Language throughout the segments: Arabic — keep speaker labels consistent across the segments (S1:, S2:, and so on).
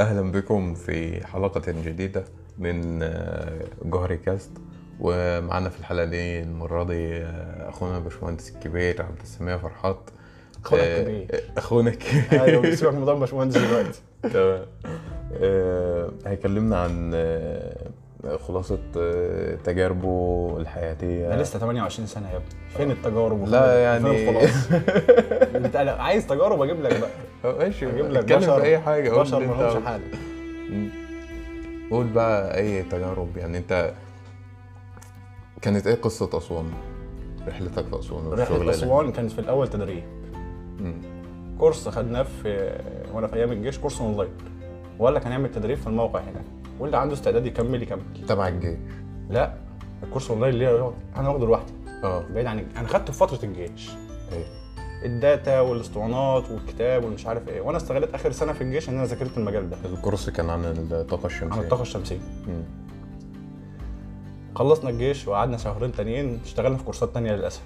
S1: أهلا بكم في حلقة جديدة من آه، جوهري كاست. ومعنا في الحلقة دي المرة دي آه، أخونا الباشمهندس الكبير عبد السميع فرحات.
S2: أخونا
S1: آه،
S2: الكبير.
S1: أخونا الكبير.
S2: أيوه سيبك من موضوع الباشمهندس دلوقتي.
S1: تمام. هيكلمنا عن خلاصة آه، تجاربه الحياتية.
S2: أنا لسه 28 سنة يا ابني. فين التجارب؟
S1: لا يعني
S2: فين عايز تجارب أجيب لك بقى.
S1: آه، ماشي.
S2: أجيب لك بشر.
S1: حاجة. قول
S2: بشر
S1: اللي
S2: ما
S1: أنت
S2: لهمش
S1: عاوزه.
S2: حل.
S1: قول بقى أي تجارب. يعني أنت كانت إيه قصة أسوان؟ رحلتك في
S2: أسوان
S1: رحلة
S2: أسوان كانت في الأول تدريب. course خدناه في وأنا في أيام الجيش course online. وقال لك هنعمل تدريب في الموقع هناك. واللي عنده استعداد يكمل يكمل.
S1: تبع الجيش.
S2: لا ال course online اللي أنا واخده لوحدي.
S1: آه.
S2: بعيد عن أنا خدته في فترة الجيش.
S1: إيه.
S2: ال data والاسطوانات والكتاب والمش عارف إيه. وأنا استغلت آخر سنة في الجيش إن أنا ذاكرت المجال ده.
S1: ال course كان عن الطاقة الشمسية.
S2: عن الطاقة الشمسية.
S1: مم.
S2: خلصنا الجيش وقعدنا شهرين تانيين اشتغلنا في كورسات تانية للأسف.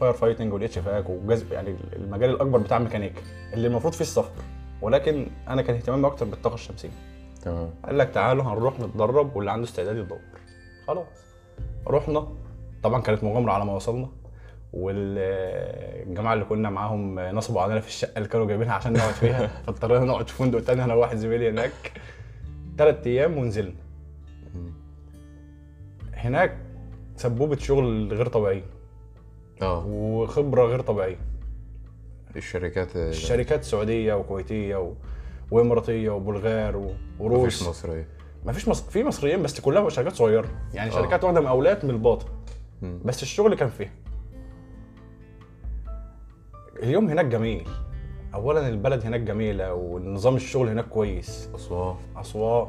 S2: fire fighting وال HVAC وجذب يعني المجال الأكبر بتاع الميكانيكا اللي المفروض فيه السفر. ولكن أنا كان اهتمامي أكتر بالطاقة الشمسية.
S1: تمام.
S2: قال لك تعالوا هنروح نتدرب واللي عنده استعداد يدور. خلاص. رحنا. طبعا كانت مغامرة على ما وصلنا. والجماعة اللي كنا معاهم نصبوا علينا في الشقة اللي كانوا جايبينها عشان نقعد فيها. فاضطرينا نقعد في فندق تاني. أنا وواحد زميلي هناك. ثلاث أيام ونزلنا. هناك سبوبة شغل غير طبيعية.
S1: آه.
S2: وخبرة غير طبيعية.
S1: الشركات
S2: الشركات سعوديه وكويتية و... واماراتيه وبلغار.
S1: مفيش
S2: وروس.
S1: مصرية.
S2: ما فيش مصر... في مصريين بس كلها شركات صغيرة. يعني
S1: آه.
S2: شركات واخدة مقاولات من الباطن. بس الشغل كان فيها. اليوم هناك جميل. اولا البلد هناك جميلة ونظام الشغل هناك كويس.
S1: اسوان
S2: اسوان.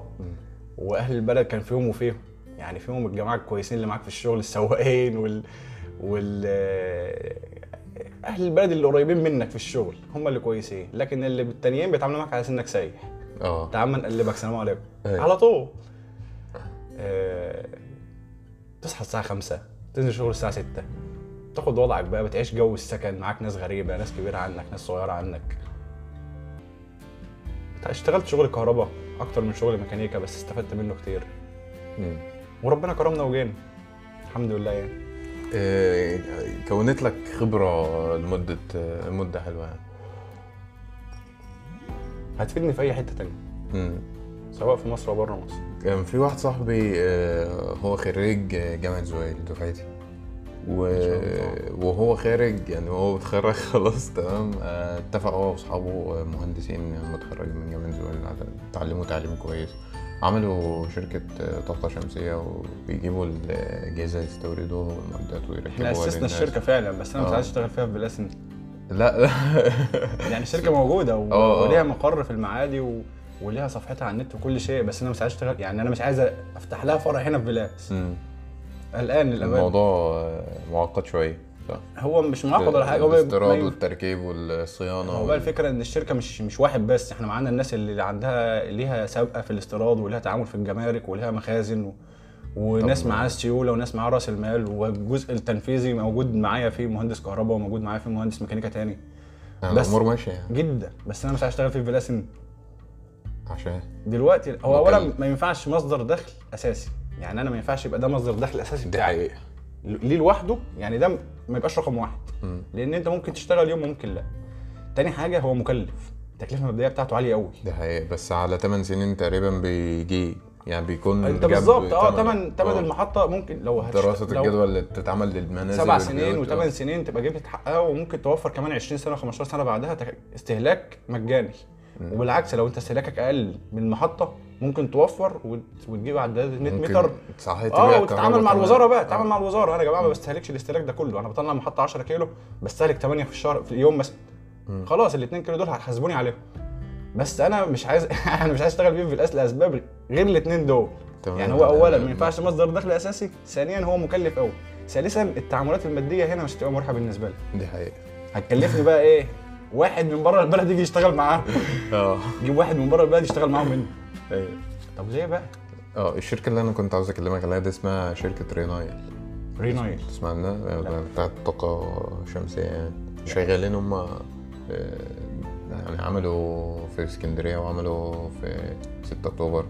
S2: وأهل البلد كان فيهم وفيهم. يعني فيهم الجماعة الكويسين اللي معاك في الشغل السواقين وال وال أهل البلد اللي قريبين منك في الشغل هم اللي كويسين لكن اللي التانيين بيتعاملوا معاك على إنك سايح
S1: آه.
S2: تعال ما نقلبك سلام عليكم.
S1: أيوة.
S2: على طول. آه، تصحى الساعة 5 تنزل شغل الساعة 6 تاخد وضعك بقى بتعيش جو السكن معاك ناس غريبة ناس كبيرة عنك ناس صغيرة عنك. اشتغلت شغل كهرباء أكتر من شغل ميكانيكا بس استفدت منه كتير.
S1: مم.
S2: وربنا كرمنا وجينا. الحمد لله يعني.
S1: كونت لك خبرة لمدة آه، مدة حلوة. يعني
S2: هتفيدني في أي حتة تانية.
S1: مم.
S2: سواء في مصر أو بره مصر.
S1: كان في واحد صاحبي آه، هو خريج جامعة زويل دفعتي. و... وهو خارج يعني هو متخرج خلاص تمام. آه، اتفق هو وأصحابه مهندسين متخرجين من جامعة زويل اتعلموا تعليم كويس. عملوا شركة طاقة شمسية وبيجيبوا الأجهزة يستوردوها والمعدات ويركبوها
S2: إحنا أسسنا
S1: للناس.
S2: الشركة فعلا بس أنا مش
S1: آه.
S2: عايز أشتغل فيها في بلاسن
S1: لا لا
S2: يعني الشركة موجودة و...
S1: آه، آه.
S2: وليها مقر في المعادي و... وليها صفحتها على النت وكل شيء بس أنا مش عايز أشتغل يعني أنا مش عايز أفتح لها فرع هنا في بلاس. قلقان للامانه
S1: الموضوع معقد شوية صح
S2: هو مش معقد ولا حاجة هو
S1: الاستيراد والتركيب والصيانة
S2: هو بقى الفكرة إن الشركة مش مش واحد بس إحنا معانا الناس اللي عندها ليها سابقة في الاستيراد وليها تعامل في الجمارك وليها مخازن و... وناس معاها السيوله وناس معاها رأس المال والجزء التنفيذي موجود معايا فيه مهندس كهرباء وموجود معايا فيه مهندس ميكانيكا تاني.
S1: يعني
S2: بس-
S1: الأمور ماشية يعني.
S2: جدا. بس أنا مش اشتغل في فلاسن
S1: عشان.
S2: دلوقتي هو اولا. ما ينفعش مصدر دخل أساسي. يعني أنا ما ينفعش يبقى ده مصدر دخل أساسي.
S1: دي
S2: بتاعي
S1: حقيقة.
S2: ليه لوحده يعني ده ما يبقاش رقم واحد. لأن أنت ممكن تشتغل يوم وممكن لأ تاني حاجة هو مكلف التكلفة المبدئيه بتاعته عالية قوي
S1: دي حقيقة بس على 8 سنين تقريبا بيجي يعني بيكون أنت
S2: بالظبط آه
S1: تمن-
S2: تمن
S1: آه.
S2: المحطة ممكن لو لو
S1: الجدوى اللي بتتعمل للمنازل
S2: سبع سنين. وثمان سنين تبقى جبت حقها وممكن توفر كمان 20 سنة 15 سنة بعدها استهلاك مجاني. وبالعكس لو انت استهلاكك أقل من المحطة ممكن توفر وت- وتجيب عداد 100
S1: ممكن.
S2: متر.
S1: صحيح آه
S2: وتتعامل مع. الوزارة بقى تتعامل
S1: آه.
S2: مع الوزارة. أنا يا جماعة ما بستهلكش الاستهلاك ده كله أنا بطلع محطة 10 كيلو بستهلك 8 في الشهر في اليوم مثلا. خلاص ال 2 كيلو دول هتحاسبوني عليهم. بس أنا مش عايز أنا مش عايز أشتغل بيهم في لاسباب غير الاثنين دول.
S1: تمام.
S2: يعني هو اولا ما ينفعش مصدر دخل أساسي ثانيا هو مكلف قوي ثالثا التعاملات المادية هنا مش هتبقى مريحه بالنسبة لي.
S1: دي حقيقة.
S2: هتكلفني بقى إيه؟ واحد من بره البلد يجي يشتغل معاهم
S1: آه.
S2: جيب واحد من بره البلد يشتغل معاهم منه
S1: أيوه
S2: طب ليه بقى.
S1: آه الشركة اللي أنا كنت عاوز أكلمك عليها دي اسمها شركة رينايل.
S2: رينايل.
S1: تسمع عنها؟
S2: لا.
S1: بتاعت طاقة شمسية يعني. شغالين هم يعني عملوا في اسكندرية وعملوا في 6 أكتوبر.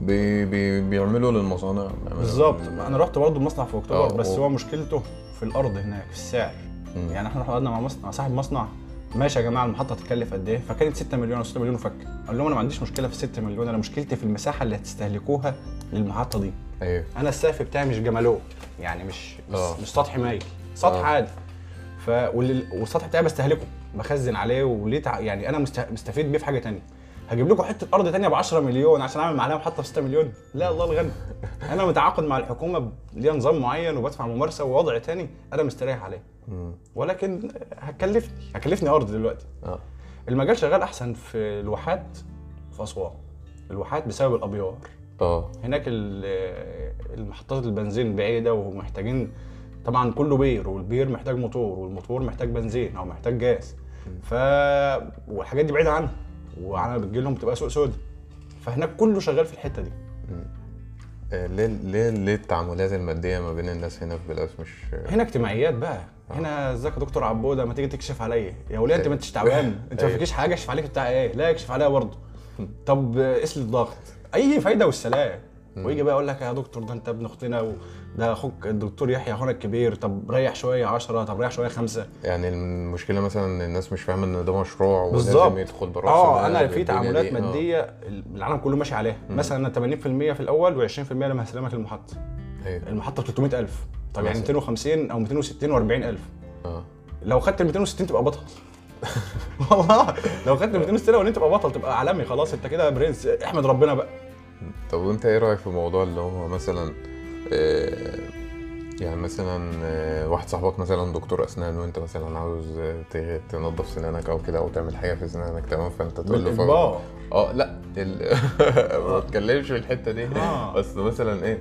S1: بي بي بيعملوا للمصانع.
S2: بالظبط. أنا رحت برضه المصنع في أكتوبر
S1: آه،
S2: بس هو مشكلته في الأرض هناك في السعر. يعني إحنا رحنا قعدنا مع مصنع صاحب مصنع ماشي يا جماعة المحطة هتكلف قد إيه؟ فكانت 6 مليون أو 6 مليون وفك. قال لهم أنا ما عنديش مشكلة في 6 مليون أنا مشكلتي في المساحة اللي هتستهلكوها للمحطة دي.
S1: أيوه.
S2: أنا السقف بتاعي مش جمالوه يعني مش مش,
S1: آه.
S2: مش سطح مايل سطح
S1: آه.
S2: عادي. ف والسطح بتاعي بستهلكه بخزن عليه وليه تع... يعني أنا مست... مستفيد بيه في حاجة تانية. هجيب لكم حتة أرض تانية ب 10 مليون عشان أعمل عليها محطه ب 6 مليون. لا الله الغني. أنا متعاقد مع الحكومة ليها نظام معين وبدفع ممارسة ووضع تاني أنا مستريح عليه. ولكن هتكلفني. هكلفني أرض دلوقتي.
S1: آه.
S2: المجال شغال أحسن في الواحات في أسوان. الواحات بسبب الأبيار.
S1: آه.
S2: هناك ال- المحطات البنزين بعيدة ومحتاجين طبعا كله بير والبير محتاج موتور والموتور محتاج بنزين أو محتاج جاز. ف والحاجات دي بعيدة عنها وعلى بتجي لهم بتبقى سوق سود فهناك كله شغال في الحتة دي.
S1: آه، ليه ليه ليه التعاملات المادية ما بين الناس هنا في بلاس مش
S2: هنا اجتماعيات بقى. هنا ازيك يا دكتور عبودة؟ ما تيجي تكشف عليا. يا ولية انت ما انتش تعبان. انت ما. فيكيش حاجة؟ اكشف عليك بتاع إيه؟ لا اكشف عليا برضه. طب قيس لي الضغط. أي فايدة والسلام. ويجي بقى يقول لك يا دكتور ده انت ابن اختنا وده أخوك الدكتور يحيى اخونا الكبير. طب ريح شوية 10 طب ريح شوية خمسة.
S1: يعني المشكلة مثلا إن الناس مش فاهمة إن ده مشروع ولازم يدخل براس آه
S2: أنا في تعاملات.
S1: آه.
S2: مادية العالم كله ماشي عليها. مثلا أنا 80% في الأول و20% لما هسلمك المحطة.
S1: أيوه
S2: المحطة ب 300000 طب يعني
S1: مثلا.
S2: 250 أو 260 و40000
S1: آه.
S2: لو خدت ال 260 تبقى بطل. والله. لو خدت ال 260 الاولانيين تبقى بطل تبقى عالمي. خلاص أنت كده برنس. احمد ربنا بقى.
S1: طب وانت إيه رأيك في موضوع اللي هو مثلا آه، يعني مثلا آه، واحد صاحبك مثلا دكتور أسنان وانت مثلا عاوز آه، ت- تنظف سنانك أو كده أو تعمل حاجة في سنانك تمام؟ فأنت تقول له
S2: بالاجبار
S1: آه لا ال... ما بتكلمش في الحتة دي.
S2: آه.
S1: بس مثلا إيه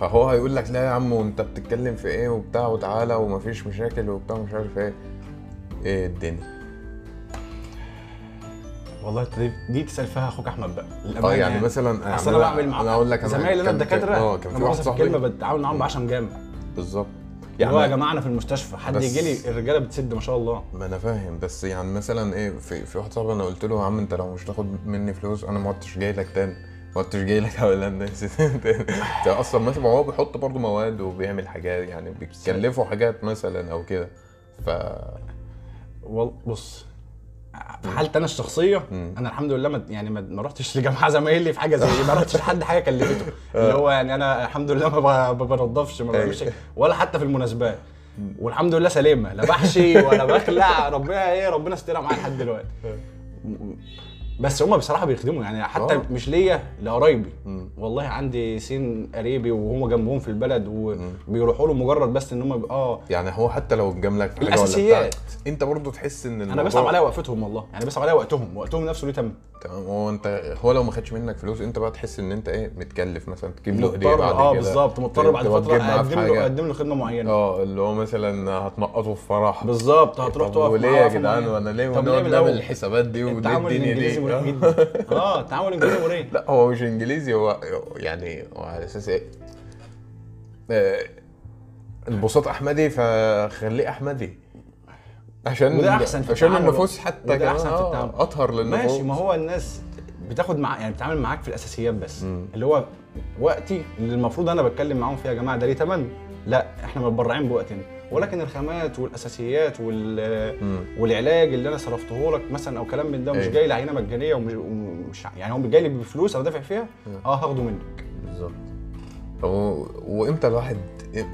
S1: فهو هيقول لك لا يا عم وانت بتتكلم في إيه وبتاع وتعالى ومفيش مشاكل وبتاع مش عارف إيه. إيه الدنيا؟
S2: والله دي, تسأل فيها أخوك أحمد بقى.
S1: آه
S2: للأمانة
S1: يعني مثلا
S2: أصل أنا بعمل
S1: أنا أقول لك
S2: مع زمايلي
S1: أنا
S2: الدكاترة
S1: آه كان
S2: أنا
S1: في واحد صاحبي.
S2: الكلمة بتعامل معاهم بعشم جامد.
S1: بالظبط.
S2: يعني هو يا
S1: يعني
S2: جماعة أنا في المستشفى. حد يجي لي الرجالة بتسد ما شاء الله.
S1: ما أنا فاهم. بس يعني مثلا إيه في في واحد صاحبي أنا قلت له يا عم أنت لو مش تاخد مني فلوس أنا ما عدتش جاي لك تاني. ما عدتش جاي لك أقول الناس أصلا مثلا ما هو بيحط برضه مواد وبيعمل حاجات يعني بيكلفوا حاجات مثلا أو كده. ف
S2: وال- بص في حالتي أنا
S1: الشخصية.
S2: أنا الحمد لله ما يعني ما ما رحتش لجماعة زمايلي في حاجة زي دي ما رحتش لحد حاجة كلفته اللي هو يعني أنا الحمد لله ما بنضفش ما
S1: أيوة.
S2: بعملش ولا حتى في المناسبات. والحمد لله سليمة لا بحشي ولا بخلع ربنا إيه ربنا استرها معايا لحد دلوقتي. بس هم بصراحة بيخدموا يعني حتى
S1: آه.
S2: مش ليا لقرايبي. والله عندي سين قريبي وهم جنبهم في البلد وبيروحوا له مجرد بس إن هم آه
S1: يعني هو حتى لو
S2: الأساسيات.
S1: بتاع أنت برضه تحس إن
S2: أنا
S1: الموضوع
S2: بصعب عليا وقفتهم والله يعني بصعب عليا وقتهم وقتهم نفسه ليه تم
S1: تمام هو أنت هو لو ما خدش منك فلوس أنت بقى تحس إن أنت إيه متكلف مثلا تجيب له
S2: هدية
S1: بعد آه
S2: بالظبط مضطر بعد
S1: فترة
S2: أقدم له. أقدم له خدمة معينة
S1: آه اللي هو مثلا هتنقطه في فرح
S2: بالظبط هتروح تقف
S1: وليه يا جدعان. وأنا ليه
S2: طب
S1: ونقعد
S2: ليه من
S1: نعمل
S2: الأول؟
S1: الحسابات دي وليه
S2: التعامل
S1: الدنيا
S2: الإنجليزي
S1: دي
S2: مريح
S1: آه.
S2: جدا. آه التعامل الانجليزي مريح
S1: لا هو مش انجليزي هو يعني هو على أساس إيه؟ آه، البساط أحمدي فخليه أحمدي. عشان
S2: وده أحسن في
S1: عشان. النفوس حتى
S2: وده
S1: كمان.
S2: أحسن في
S1: آه،
S2: التعامل.
S1: أطهر للنفوس.
S2: ماشي ما هو الناس بتاخد مع يعني بتتعامل معاك في الأساسيات بس.
S1: مم.
S2: اللي هو وقتي اللي المفروض أنا بتكلم معاهم فيها يا جماعة ده ليه تمن؟ لا إحنا متبرعين بوقتنا. ولكن الخامات
S1: والأساسيات.
S2: والعلاج اللي أنا صرفته لك مثلا أو كلام من ده مش
S1: أيوة.
S2: جاي لي عينه مجانية ومش, ومش يعني هو جاي لي بفلوس أنا دافع فيها؟ آه هاخده منك.
S1: بالظبط. وإمتى الواحد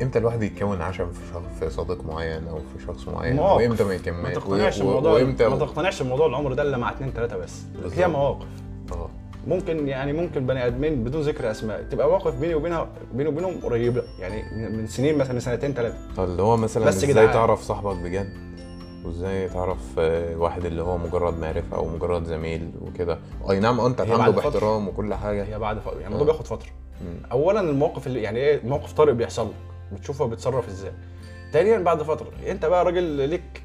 S1: إمتى الواحد يكون عشم في شخص في صديق معين أو في شخص معين؟
S2: مواقف.
S1: وإمتى ما
S2: ما
S1: يكمل
S2: تقتنعش بموضوع
S1: وإمتى
S2: ما تقتنعش بموضوع العمر ده إلا مع اتنين تلاتة بس. هي مواقف.
S1: آه.
S2: ممكن يعني ممكن بني آدمين بدون ذكر أسماء تبقى مواقف بيني وبينها بيني وبينهم قريبة يعني من سنين مثلا سنتين ثلاثة
S1: اللي هو مثلا
S2: بس إزاي.
S1: تعرف صاحبك بجد؟ وإزاي تعرف آه، واحد اللي هو مجرد معرفة أو مجرد زميل وكده؟ أي نعم
S2: أنت فترة.
S1: باحترام وكل حاجة.
S2: هي بعد فترة. يعني
S1: آه.
S2: الموضوع بياخد فترة.
S1: مم.
S2: اولا الموقف اللي يعني إيه موقف طارئ بيحصل لك. بتشوفه بيتصرف إزاي. ثانيا بعد فترة. أنت بقى راجل ليك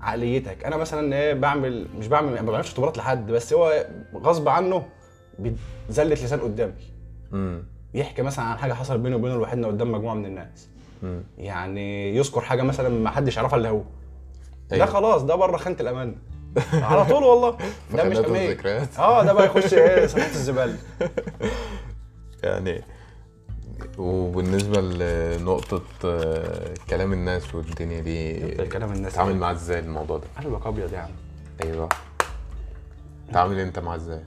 S2: عقليتك. أنا مثلا إيه بعمل مش بعمل ما بعملش اختبارات لحد بس هو غصب عنه بيزلت لسان قدامي
S1: مم.
S2: يحكي مثلا عن حاجة حصلت بينه وبين لوحدنا قدام مجموعة من الناس
S1: مم.
S2: يعني يذكر حاجة مثلا ما حدش يعرفها إلا هو
S1: أيوة.
S2: ده خلاص ده بره خانة الأمان على طول والله ده مش
S1: الذكريات.
S2: آه ده بقى يخش إيه صفحه الزبالة
S1: يعني وبالنسبة لنقطة آه، كلام الناس والدنيا دي
S2: كلام الناس إيه؟
S1: معاه إزاي الموضوع ده؟
S2: قلبك أبيض يا عم
S1: أيوه تعامل أنت معاه إزاي؟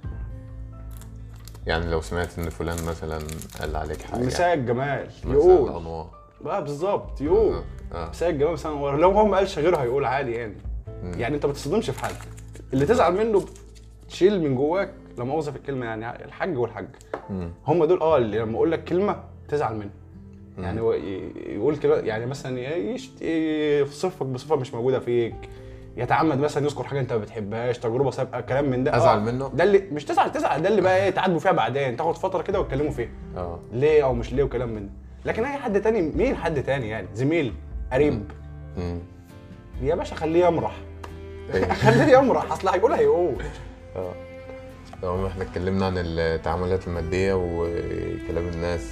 S1: يعني لو سمعت إن فلان مثلا قال عليك حاجة.
S2: مساء الجمال. يقول.
S1: انوار
S2: بقى بالظبط. يقول.
S1: آه.
S2: مساء الجمال مثلا لو هو ما قالش غيره هيقول عادي يعني. يعني أنت ما تصدمش في حد. اللي تزعل منه تشيل من جواك لا مؤاخذه في الكلمة يعني الحاج والحاج.
S1: مم.
S2: هم دول آه اللي لما أقول لك كلمة تزعل منه. يعني هو يقول كده يعني مثلا يشت- يوصفك بصفة مش موجودة فيك. يتعمد مثلا يذكر حاجة أنت ما بتحبهاش تجربة سابقة كلام من ده.
S1: أزعل
S2: آه،
S1: منه؟
S2: ده اللي مش تزعل تزعل. ده اللي بقى إيه تعاتبوا فيها بعدين تاخد فترة كده وتكلموا فيها.
S1: آه.
S2: ليه أو مش ليه وكلام من ده. لكن أي حد تاني مين حد تاني يعني؟ زميل قريب.
S1: مم.
S2: يا باشا خليه يمرح.
S1: أيوة.
S2: خليه يمرح. أصل هيقول هيقول.
S1: آه. تمام إحنا اتكلمنا عن التعاملات المادية وكلام الناس.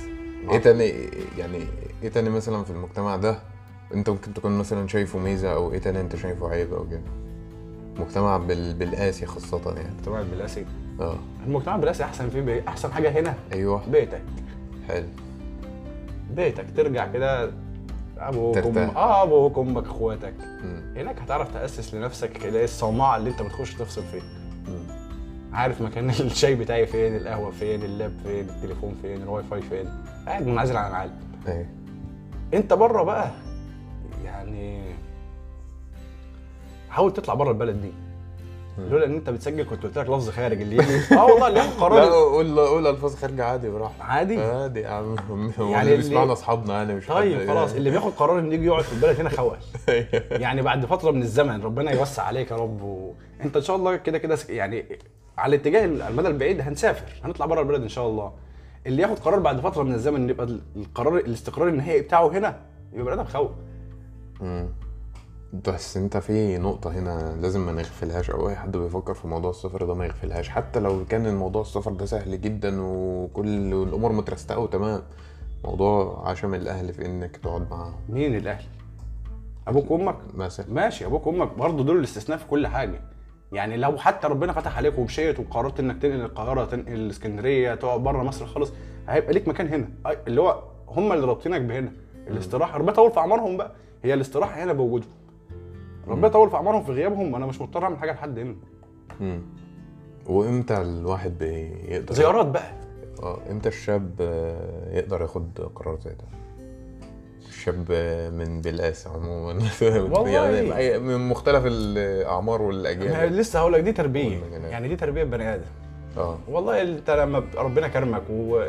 S1: إيه تاني يعني إيه تاني مثلا في المجتمع ده؟ انت ممكن تكون مثلا شايفه ميزة أو إيه تاني أنت شايفه عيب أو كده؟ مجتمع بال... بالقاسي خاصة يعني.
S2: المجتمع البلاسي
S1: آه.
S2: المجتمع البلاسي أحسن فيه بي... أحسن حاجة هنا؟
S1: أيوه.
S2: بيتك.
S1: حلو.
S2: بيتك. ترجع كده
S1: أبوك.
S2: أم... آه أبوك أمك
S1: أخواتك.
S2: هناك هتعرف تأسس لنفسك كده الصومعه اللي أنت بتخش تفصل فيه.
S1: مم.
S2: عارف مكان الشاي بتاعي فين؟ القهوة فين؟ ال lap فين؟ التليفون فين؟ الواي فاي فين؟ قاعد منعزل عن العالم.
S1: أيوه.
S2: أنت بره بقى. يعني حاول تطلع بره البلد دي. لولا إن أنت بتسجل كنت قلت لك لفظ خارج اللي يجي آه والله اللي ياخد
S1: لا
S2: قرار
S1: قول قول الفاظ خارجة عادي براحتك.
S2: عادي؟
S1: عادي يا عم.
S2: يعني
S1: يعني
S2: اللي-
S1: بيسمعنا أصحابنا يعني مش
S2: طيب
S1: حد-
S2: خلاص اللي بياخد قرار انه يجي يقعد في البلد هنا خوال يعني بعد فترة من الزمن ربنا يوسع عليك يا رب. وأنت إن شاء الله كده كده يعني على الاتجاه المدى البعيد هنسافر. هنطلع بره البلد إن شاء الله. اللي ياخد قرار بعد فترة من الزمن يبقى القرار الاستقرار النهائي بتاعه هنا يبقى بني آدم خوف.
S1: بس انت في نقطة هنا لازم ما نغفلهاش أو أي حد بيفكر في موضوع السفر ده ما يغفلهاش. حتى لو كان الموضوع السفر ده سهل جدا وكل الأمور مترستقة وتمام موضوع عشم الأهل في إنك تقعد معاهم.
S2: مين الأهل؟ أبوك وأمك؟
S1: مثلا.
S2: ماشي أبوك وأمك برضه دول الاستثناء في كل حاجة. يعني لو حتى ربنا فتح عليك ومشيت وقررت إنك تنقل القاهرة تنقل الإسكندرية تقعد بره مصر خالص هيبقى ليك مكان هنا. اللي هو هم اللي رابطينك بهنا. الاستراحة ربنا طول في أعمارهم بقى. هي الاستراحة هنا بوجودهم. ربنا طول في أعمارهم في غيابهم أنا مش مضطر أعمل حاجة لحد هنا.
S1: مم. وإمتى الواحد بيقدر
S2: زيارات بقى.
S1: آه إمتى الشاب يقدر ياخد قرار زي ده؟ الشاب من بالقاس عموما.
S2: والله.
S1: يعني من مختلف
S2: الأعمار
S1: والأجيال.
S2: لسه هقول لك دي
S1: تربية.
S2: يعني دي تربية بني آدم.
S1: آه.
S2: والله أنت لما ربنا كرمك و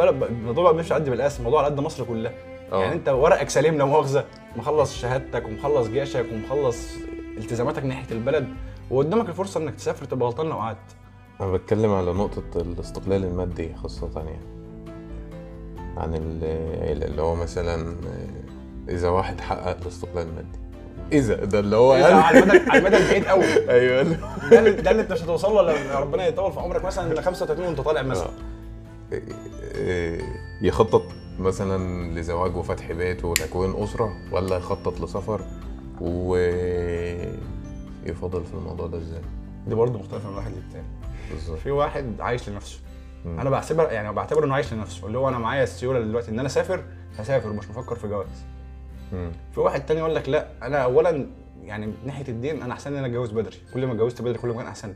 S2: الموضوع مش قد بالقاس الموضوع على قد مصر كلها.
S1: آه.
S2: يعني انت ورقك سليم لا مؤاخذة مخلص شهادتك ومخلص جيشك ومخلص التزاماتك ناحية البلد وقدامك الفرصة انك تسافر تبقى غلطان لو قعدت.
S1: أنا بتكلم على نقطة الاستقلال المادي خاصة يعني. عن ال- اللي هو مثلا إذا واحد حقق الاستقلال المادي. إذا ده اللي هو
S2: إذا على المدى على المدى البعيد قوي.
S1: أيوه.
S2: ده اللي, ده اللي انت مش هتوصل له لما ربنا يطول في عمرك مثلا ل 35 وانت طالع مثلا.
S1: يخطط مثلا لزواج وفتح بيت وتكوين أسرة ولا يخطط لسفر؟ ويفضل في الموضوع ده إزاي؟
S2: دي برضه مختلفة من واحد للتاني.
S1: بالظبط.
S2: في واحد عايش لنفسه.
S1: مم.
S2: أنا بعتبر يعني بعتبر إنه عايش لنفسه. اللي هو أنا معايا السيولة دلوقتي إن أنا أسافر هسافر ومش مفكر في جواز. في واحد تاني يقول لك لا أنا اولا يعني من ناحية الدين أنا أحسن إن أنا أتجوز بدري. كل ما اتجوزت بدري كل ما كان أحسن.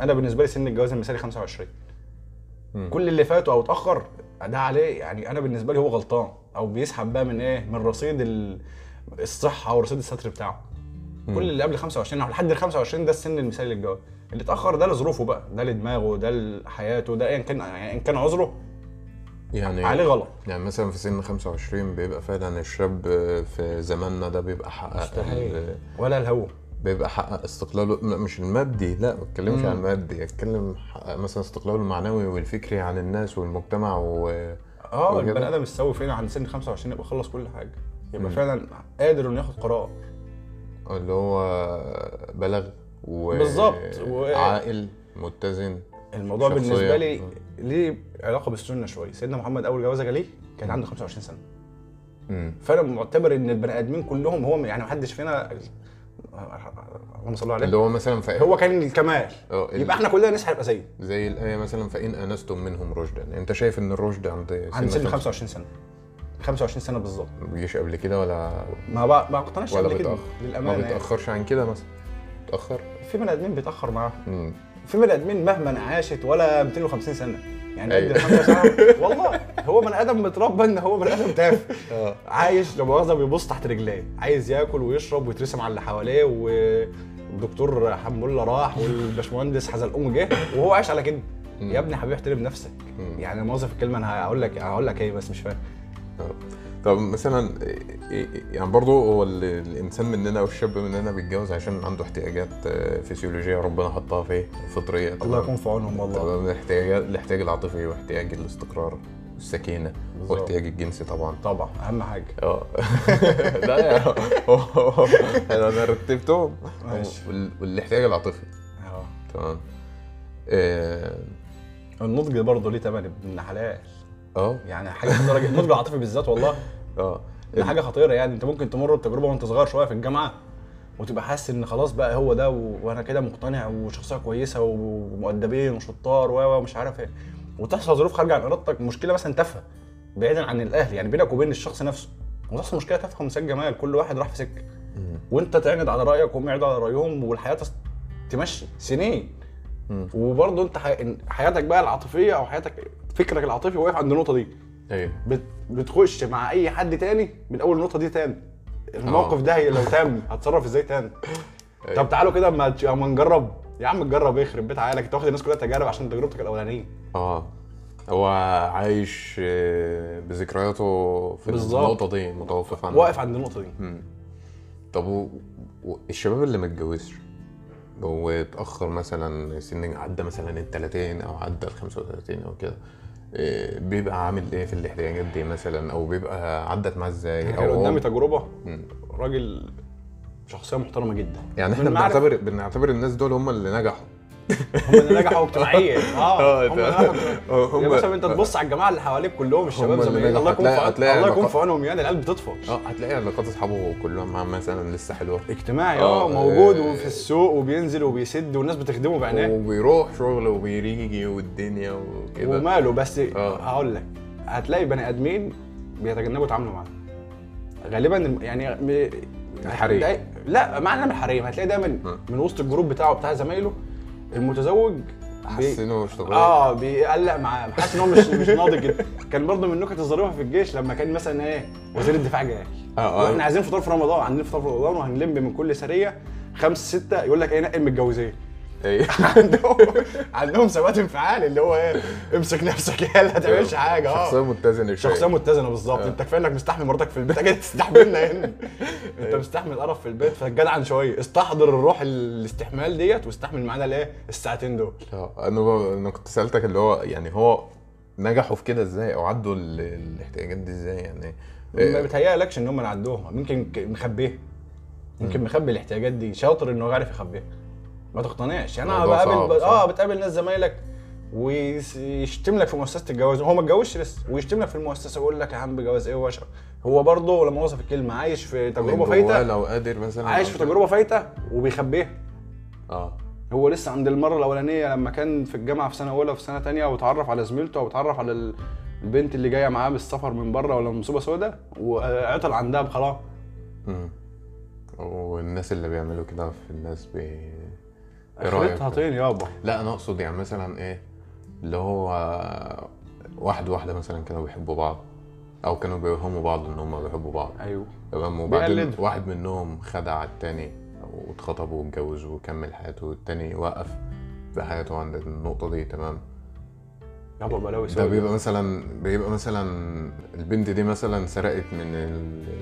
S2: أنا بالنسبة لي سن الجواز المثالي 25
S1: مم.
S2: كل اللي فاته أو اتأخر ده عليه. يعني أنا بالنسبة لي هو غلطان. أو بيسحب بقى من إيه؟ من رصيد ال- الصحه ورصيد الستر بتاعه.
S1: مم.
S2: كل اللي قبل 25 أو لحد ال 25 ده السن المثالي للجواز. اللي اتأخر ده لظروفه بقى. ده لدماغه ده لحياته ده ايا كان يعني ان كان عذره.
S1: يعني
S2: عليه غلط.
S1: يعني مثلا في سن 25 بيبقى فعلا الشاب في زماننا ده بيبقى حقق
S2: مستحيل. ولا الهوى.
S1: بيبقى حقق استقلاله لا، مش المادي لا ما بتكلمش. عن المادي اتكلم حقق مثلا استقلاله المعنوي والفكري عن الناس والمجتمع و آه.
S2: البني آدم السوي فين عند سن 25 يبقى خلص كل حاجة يبقى
S1: مم.
S2: فعلا قادر إنه ياخد قرار
S1: اللي هو بلغ و
S2: بالظبط. و-
S1: عاقل متزن
S2: الموضوع
S1: شخصية.
S2: بالنسبة لي ليه علاقة بالسنة شوية سيدنا محمد أول جوازة ليه كان عنده 25 سنة
S1: مم.
S2: فأنا معتبر إن البني آدمين كلهم هو يعني محدش فينا اللهم صل عليه.
S1: اللي هو مثلا في
S2: هو كان الكمال.
S1: ال-
S2: يبقى إحنا كلنا نسحب يبقى زيه
S1: زي الايه مثلا فإن أنستم منهم رشدا. أنت شايف إن الرشد عند
S2: عند سن
S1: خمسة-
S2: 25 سنة. 25 سنة بالظبط.
S1: ما بيجيش قبل كده ولا
S2: ما بقى ما اقتنعش قبل كده.
S1: بيتأخر؟ ما
S2: للأمانة يعني.
S1: بيتأخرش عن كده مثلا؟ بيتأخر؟
S2: في بني آدمين بيتأخر معاهم. في بني آدمين مهما عاشت ولا 250 سنة. يعني
S1: أيوة.
S2: قد ال 5 سنه والله هو بني آدم متربى إن هو بني آدم تافه
S1: آه
S2: عايش لو مؤاخذة بيبص تحت رجليه عايز ياكل ويشرب ويترسم على اللي حواليه والدكتور حموله راح والباشمهندس حزلقوم جه وهو عايش على كده. يا ابني حبيبي احترم نفسك. يعني مؤاخذه في الكلمة أنا هقول لك هقول لك إيه بس مش فاهم
S1: آه. طب مثلا إيه- إيه- يعني برضه هو ال- الإنسان مننا أو الشاب مننا بيتجوز عشان عنده احتياجات آه، فسيولوجية ربنا حطها فيه فطريه
S2: الله؟ يكون في عونهم والله.
S1: الاحتياج الاحتياج العاطفي واحتياج الاستقرار والسكينه. واحتياج الجنسي طبعا.
S2: طبعا أهم حاجة.
S1: آه. لا أنا أنا رتبتهم.
S2: ماشي.
S1: والاحتياج العاطفي.
S2: آه.
S1: تمام. آه.
S2: النضج برضه ليه تمن ابن حلال
S1: آه
S2: يعني حاجة درجه النضج العاطفي بالذات والله.
S1: آه
S2: دي حاجة خطيرة يعني. انت ممكن تمر بتجربة وانت صغير شوية في الجامعة وتبقى حاسس ان خلاص بقى هو ده و... وأنا كده مقتنع وشخصية كويسة ومؤدبين وشطار و ومش عارف إيه. وتحصل ظروف خارجة عن إرادتك مشكلة مثلا تافهة بعيدا عن الأهل. يعني بينك وبين الشخص نفسه وتحصل مشكلة تافهة ومساك جمال كل واحد راح في
S1: سكة.
S2: وانت تعند على رأيك وهم يعندوا على رأيهم والحياة تمشي سنين. وبرضه انت حي... حياتك بقى العاطفية أو حياتك فكرك العاطفي واقف عند النقطة دي.
S1: أيوه.
S2: بت... بتخش مع أي حد تاني من أول النقطة دي تاني. الموقف
S1: آه.
S2: ده لو تم هتصرف إزاي تاني؟
S1: أيوة.
S2: طب تعالوا كده أما نجرب. يا عم إيه يخرب بيت عيالك. أنت واخد الناس كلها تجارب عشان تجربتك الأولانية.
S1: آه. هو عايش آه، بذكرياته في
S2: بالظبط.
S1: النقطة دي متوقف عنها.
S2: واقف عند النقطة دي.
S1: مم. طب و... و... الشباب اللي ما اتجوزش واتأخر مثلا سن عدى مثلا ال 30 أو عدى ال 35 أو كده. إيه، بيبقى عامل إيه في الاحتياجات دي مثلا؟ أو بيبقى عدت معاه إزاي؟
S2: كان
S1: أو
S2: قدامي.
S1: تجربة.
S2: راجل شخصية محترمة جدا.
S1: يعني
S2: إحنا
S1: بنعتبر بنعتبر الناس دول هم اللي نجحوا.
S2: هم اللي نجحوا اجتماعيا آه هم اللي نجحوا اجتماعياً.
S1: هم
S2: يا باشا انت تبص على الجماعة اللي حواليك كلهم الشباب زمان. الله يكون في الله يكون في عونهم يعني العيال بتطفش
S1: آه هتلاقي علاقات اصحابه كلهم مثلا لسه حلوة
S2: اجتماعي
S1: آه،
S2: آه موجود
S1: آه.
S2: وفي السوق وبينزل وبيسد والناس بتخدمه بعينيه
S1: وبيروح شغل وبيجي والدنيا وكده
S2: وماله بس
S1: آه.
S2: هقول لك هتلاقي بني آدمين بيتجنبوا يتعاملوا معاه غالبا يعني.
S1: الحريم.
S2: لا معنى من الحريم هتلاقي دايما. من وسط الجروب بتاعه بتاع زمايله المتزوج
S1: حاسس انه مش طبيعي.
S2: آه بيقلق معاه. حاسس إن هو مش مش ناضج. كده كان برضه من النكت الظريفه في الجيش لما كان مثلا إيه وزير الدفاع جاي.
S1: آه
S2: وإحنا
S1: آه
S2: عايزين فطار في رمضان عندنا فطار في رمضان وهنلم من كل سرية خمسة ستة يقول لك إيه نقي المتجوزين
S1: أيوه
S2: عندهم عندهم ثبات انفعال اللي هو إيه امسك نفسك يا ما تعملش حاجة
S1: شخصية
S2: آه
S1: متزنة شوية.
S2: شخصية متزنة بالظبط.
S1: آه.
S2: أنت كفاية إنك مستحمل مراتك في البيت. أجي تستحملنا هنا. أنت مستحمل قرف في البيت فجدعن شوية. استحضر الروح الاستحمال ديت واستحمل معانا الايه الساعتين دول.
S1: آه. أنا أنا كنت سألتك اللي هو يعني هو نجحوا في كده إزاي؟ أو عدوا ال- الاحتياجات دي إزاي يعني؟
S2: ما
S1: إيه،
S2: بتهيألكش إن هم نعدوها ممكن ك- مخبيها يمكن مخبي الاحتياجات دي. شاطر إنه عارف يخبيها. ما تقتنعش. يعني
S1: أنا
S2: بقابل ب... آه بتقابل ناس زمايلك ويشتم لك في مؤسسة الجواز. هو ما اتجوزش لسه ويشتم لك في المؤسسة ويقول لك يا عم جواز إيه وش هو برضه لما وصف الكلمة عايش في
S1: من
S2: تجربه فايتة.
S1: لو قادر مثلا
S2: عايش في تجربة فايتة وبيخبيها.
S1: آه.
S2: هو لسه عند المرة الأولانية لما كان في الجامعة في سنة أولى وفي سنة تانية وتعرف على زميلته أو اتعرف على ال- البنت اللي جاية معاه بالسفر من بره ولا مصيبه سوداء وعطل عندها بخلاص.
S1: والناس اللي بيعملوا كده في الناس بي؟
S2: آخرتها طين يابا.
S1: لا أنا أقصد يعني مثلا إيه اللي هو واحد واحدة مثلا كانوا بيحبوا بعض أو كانوا بيوهموا بعض إن هم بيحبوا بعض.
S2: أيوه.
S1: تمام؟ وبعدين. واحد منهم خدع التاني واتخطب واتجوز وكمل حياته والتاني وقف بحياته عند النقطة دي تمام؟
S2: يابا بلاوي
S1: ده
S2: سوداء
S1: بيبقى مثلا بيبقى مثلا البنت دي مثلا سرقت من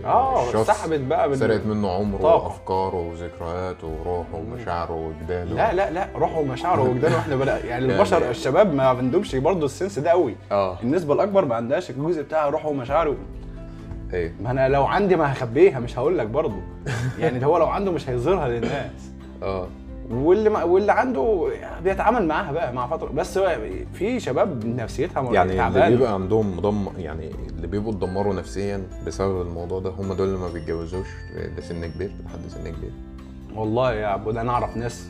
S2: آه
S1: الشخص
S2: سحبت بقى من
S1: سرقت منه عمره
S2: طاقة.
S1: وأفكاره وذكرياته وروحه ومشاعره وجداله.
S2: لا لا لا روحه ومشاعره وجدانه وإحنا بلا يعني
S1: يعني-
S2: البشر الشباب ما عندهمش برضه السنس ده قوي.
S1: آه.
S2: النسبة الأكبر ما عندهاش الجزء بتاع روحه ومشاعره.
S1: إيه؟
S2: ما أنا لو عندي ما هخبيها مش هقول لك برضه. يعني ده هو لو عنده مش هيظهرها للناس.
S1: آه.
S2: واللي ما واللي عنده بيتعامل معاها بقى مع فترة. بس هو في شباب نفسيتها
S1: يعني اللي بيبقى عندهم مدم يعني اللي بيبقوا اتدمروا نفسيا بسبب الموضوع ده هم دول اللي ما بيتجوزوش لسن كبير لحد سن كبير.
S2: والله يا عبود أنا أعرف ناس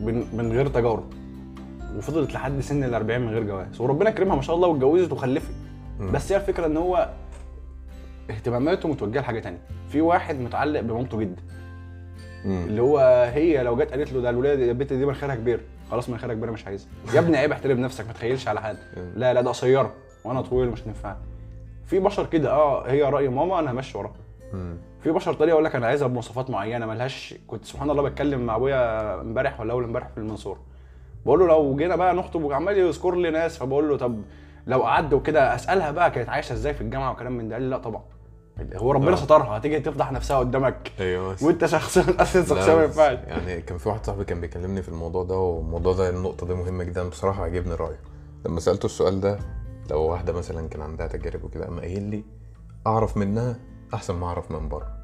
S2: من, غير تجارب وفضلت لحد سن ال 40 من غير جواز. وربنا كرمها ما شاء الله واتجوزت وخلفت. بس هي الفكرة إن هو اهتماماته متوجهه لحاجة تانية. في واحد متعلق بمامته جدا.
S1: مم.
S2: اللي هو هي لو جت قالت له ده الولاد البنت دي مناخيرها كبير. خلاص مناخيرها كبيرة مش عايزها. يا ابني عيب احترم نفسك ما تخيلش على حد. لا لا ده قصيرة. وأنا طويل مش هتنفع في بشر كده آه هي رأي ماما أنا همشي وراها. في بشر تانية يقول لك أنا عايزها بمواصفات معينة ملهاش. كنت سبحان الله بتكلم مع أبويا امبارح ولا أول امبارح في المنصورة. بقول له لو جينا بقى نخطب وعمال يذكر لي ناس فبقول له طب لو قعدت وكده أسألها بقى كانت عايشة إزاي في الجامعة وكلام من ده؟ قال لي لا طبعا. هو ربنا
S1: آه.
S2: سترها هتيجي تفضح نفسها قدامك.
S1: أيوه.
S2: وأنت شخصيا أصلا شخصيا ما ينفعش.
S1: يعني كان في واحد صاحبي كان بيكلمني في الموضوع ده والموضوع ده النقطة دي مهمة جدا بصراحة عجبني رأيه. لما سألته السؤال ده لو واحدة مثلا كان عندها تجارب وكده قام قايل لي أعرف منها أحسن ما أعرف من بره.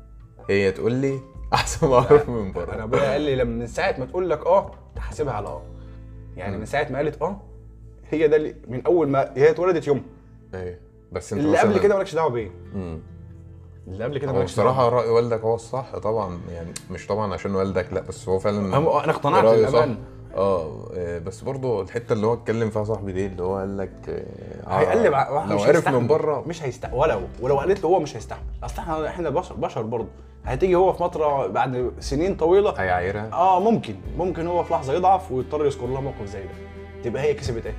S1: هي تقول لي أحسن ما أعرف من
S2: أنا
S1: بره
S2: أبويا قال لي لما من ساعة ما تقول لك آه تحاسبها على آه. يعني. من ساعة ما قالت آه هي ده اللي من أول ما هي اتولدت يوم
S1: أيوه. بس أنت
S2: اللي قبل كده مالكش دعوة بيه. اللي قبل كده
S1: هو بصراحة رأي والدك هو الصح طبعا يعني مش طبعا عشان والدك لأ بس هو فعلا
S2: أنا اقتنعت بالامان
S1: آه آه، بس برضه الحتة اللي هو اتكلم فيها صاحبي دي اللي هو قال لك آه،
S2: هيقلب
S1: لو
S2: مش
S1: عرف. من بره.
S2: مش هيستحمل ولو ولو قالت له هو مش هيستحمل. أصل إحنا إحنا بشر بشر برضه. هتيجي هو في فترة بعد سنين طويلة
S1: هيعايرها.
S2: آه ممكن ممكن هو في لحظة يضعف ويضطر يذكر لها موقف زي ده. تبقى هي كسبت إيه؟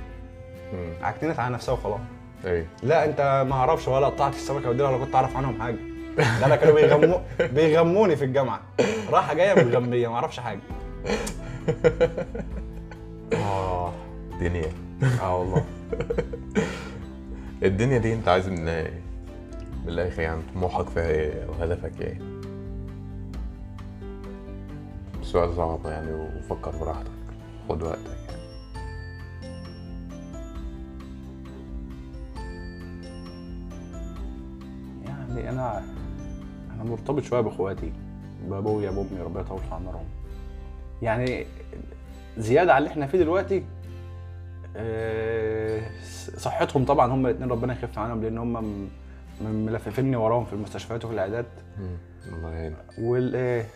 S1: مم.
S2: عكننت على نفسها وخلاص.
S1: أيوه
S2: لا أنت ما أعرفش ولا قطعت السمكة ودي ولا كنت أعرف عنهم حاجة. ده أنا كانوا بيغمو بيغموني في الجامعة. رايحة جاية متغمية ما أعرفش حاجة. آه.
S1: دنيا
S2: آه والله.
S1: الدنيا دي أنت عايز منها إيه؟ من الآخر يعني طموحك فيها إيه وهدفك إيه؟ سؤال صعب يعني وفكر براحتك. خد وقتك يعني.
S2: يعني أنا أنا مرتبط شوية بإخواتي بأبويا بأمي ربنا يطول في عمرهم. يعني زيادة على اللي إحنا فيه دلوقتي آه، صحتهم طبعا هم الاثنين ربنا يخف عنهم لأن هم ملففيني وراهم في المستشفيات وفي العيادات.
S1: الله يعينك
S2: وال إيه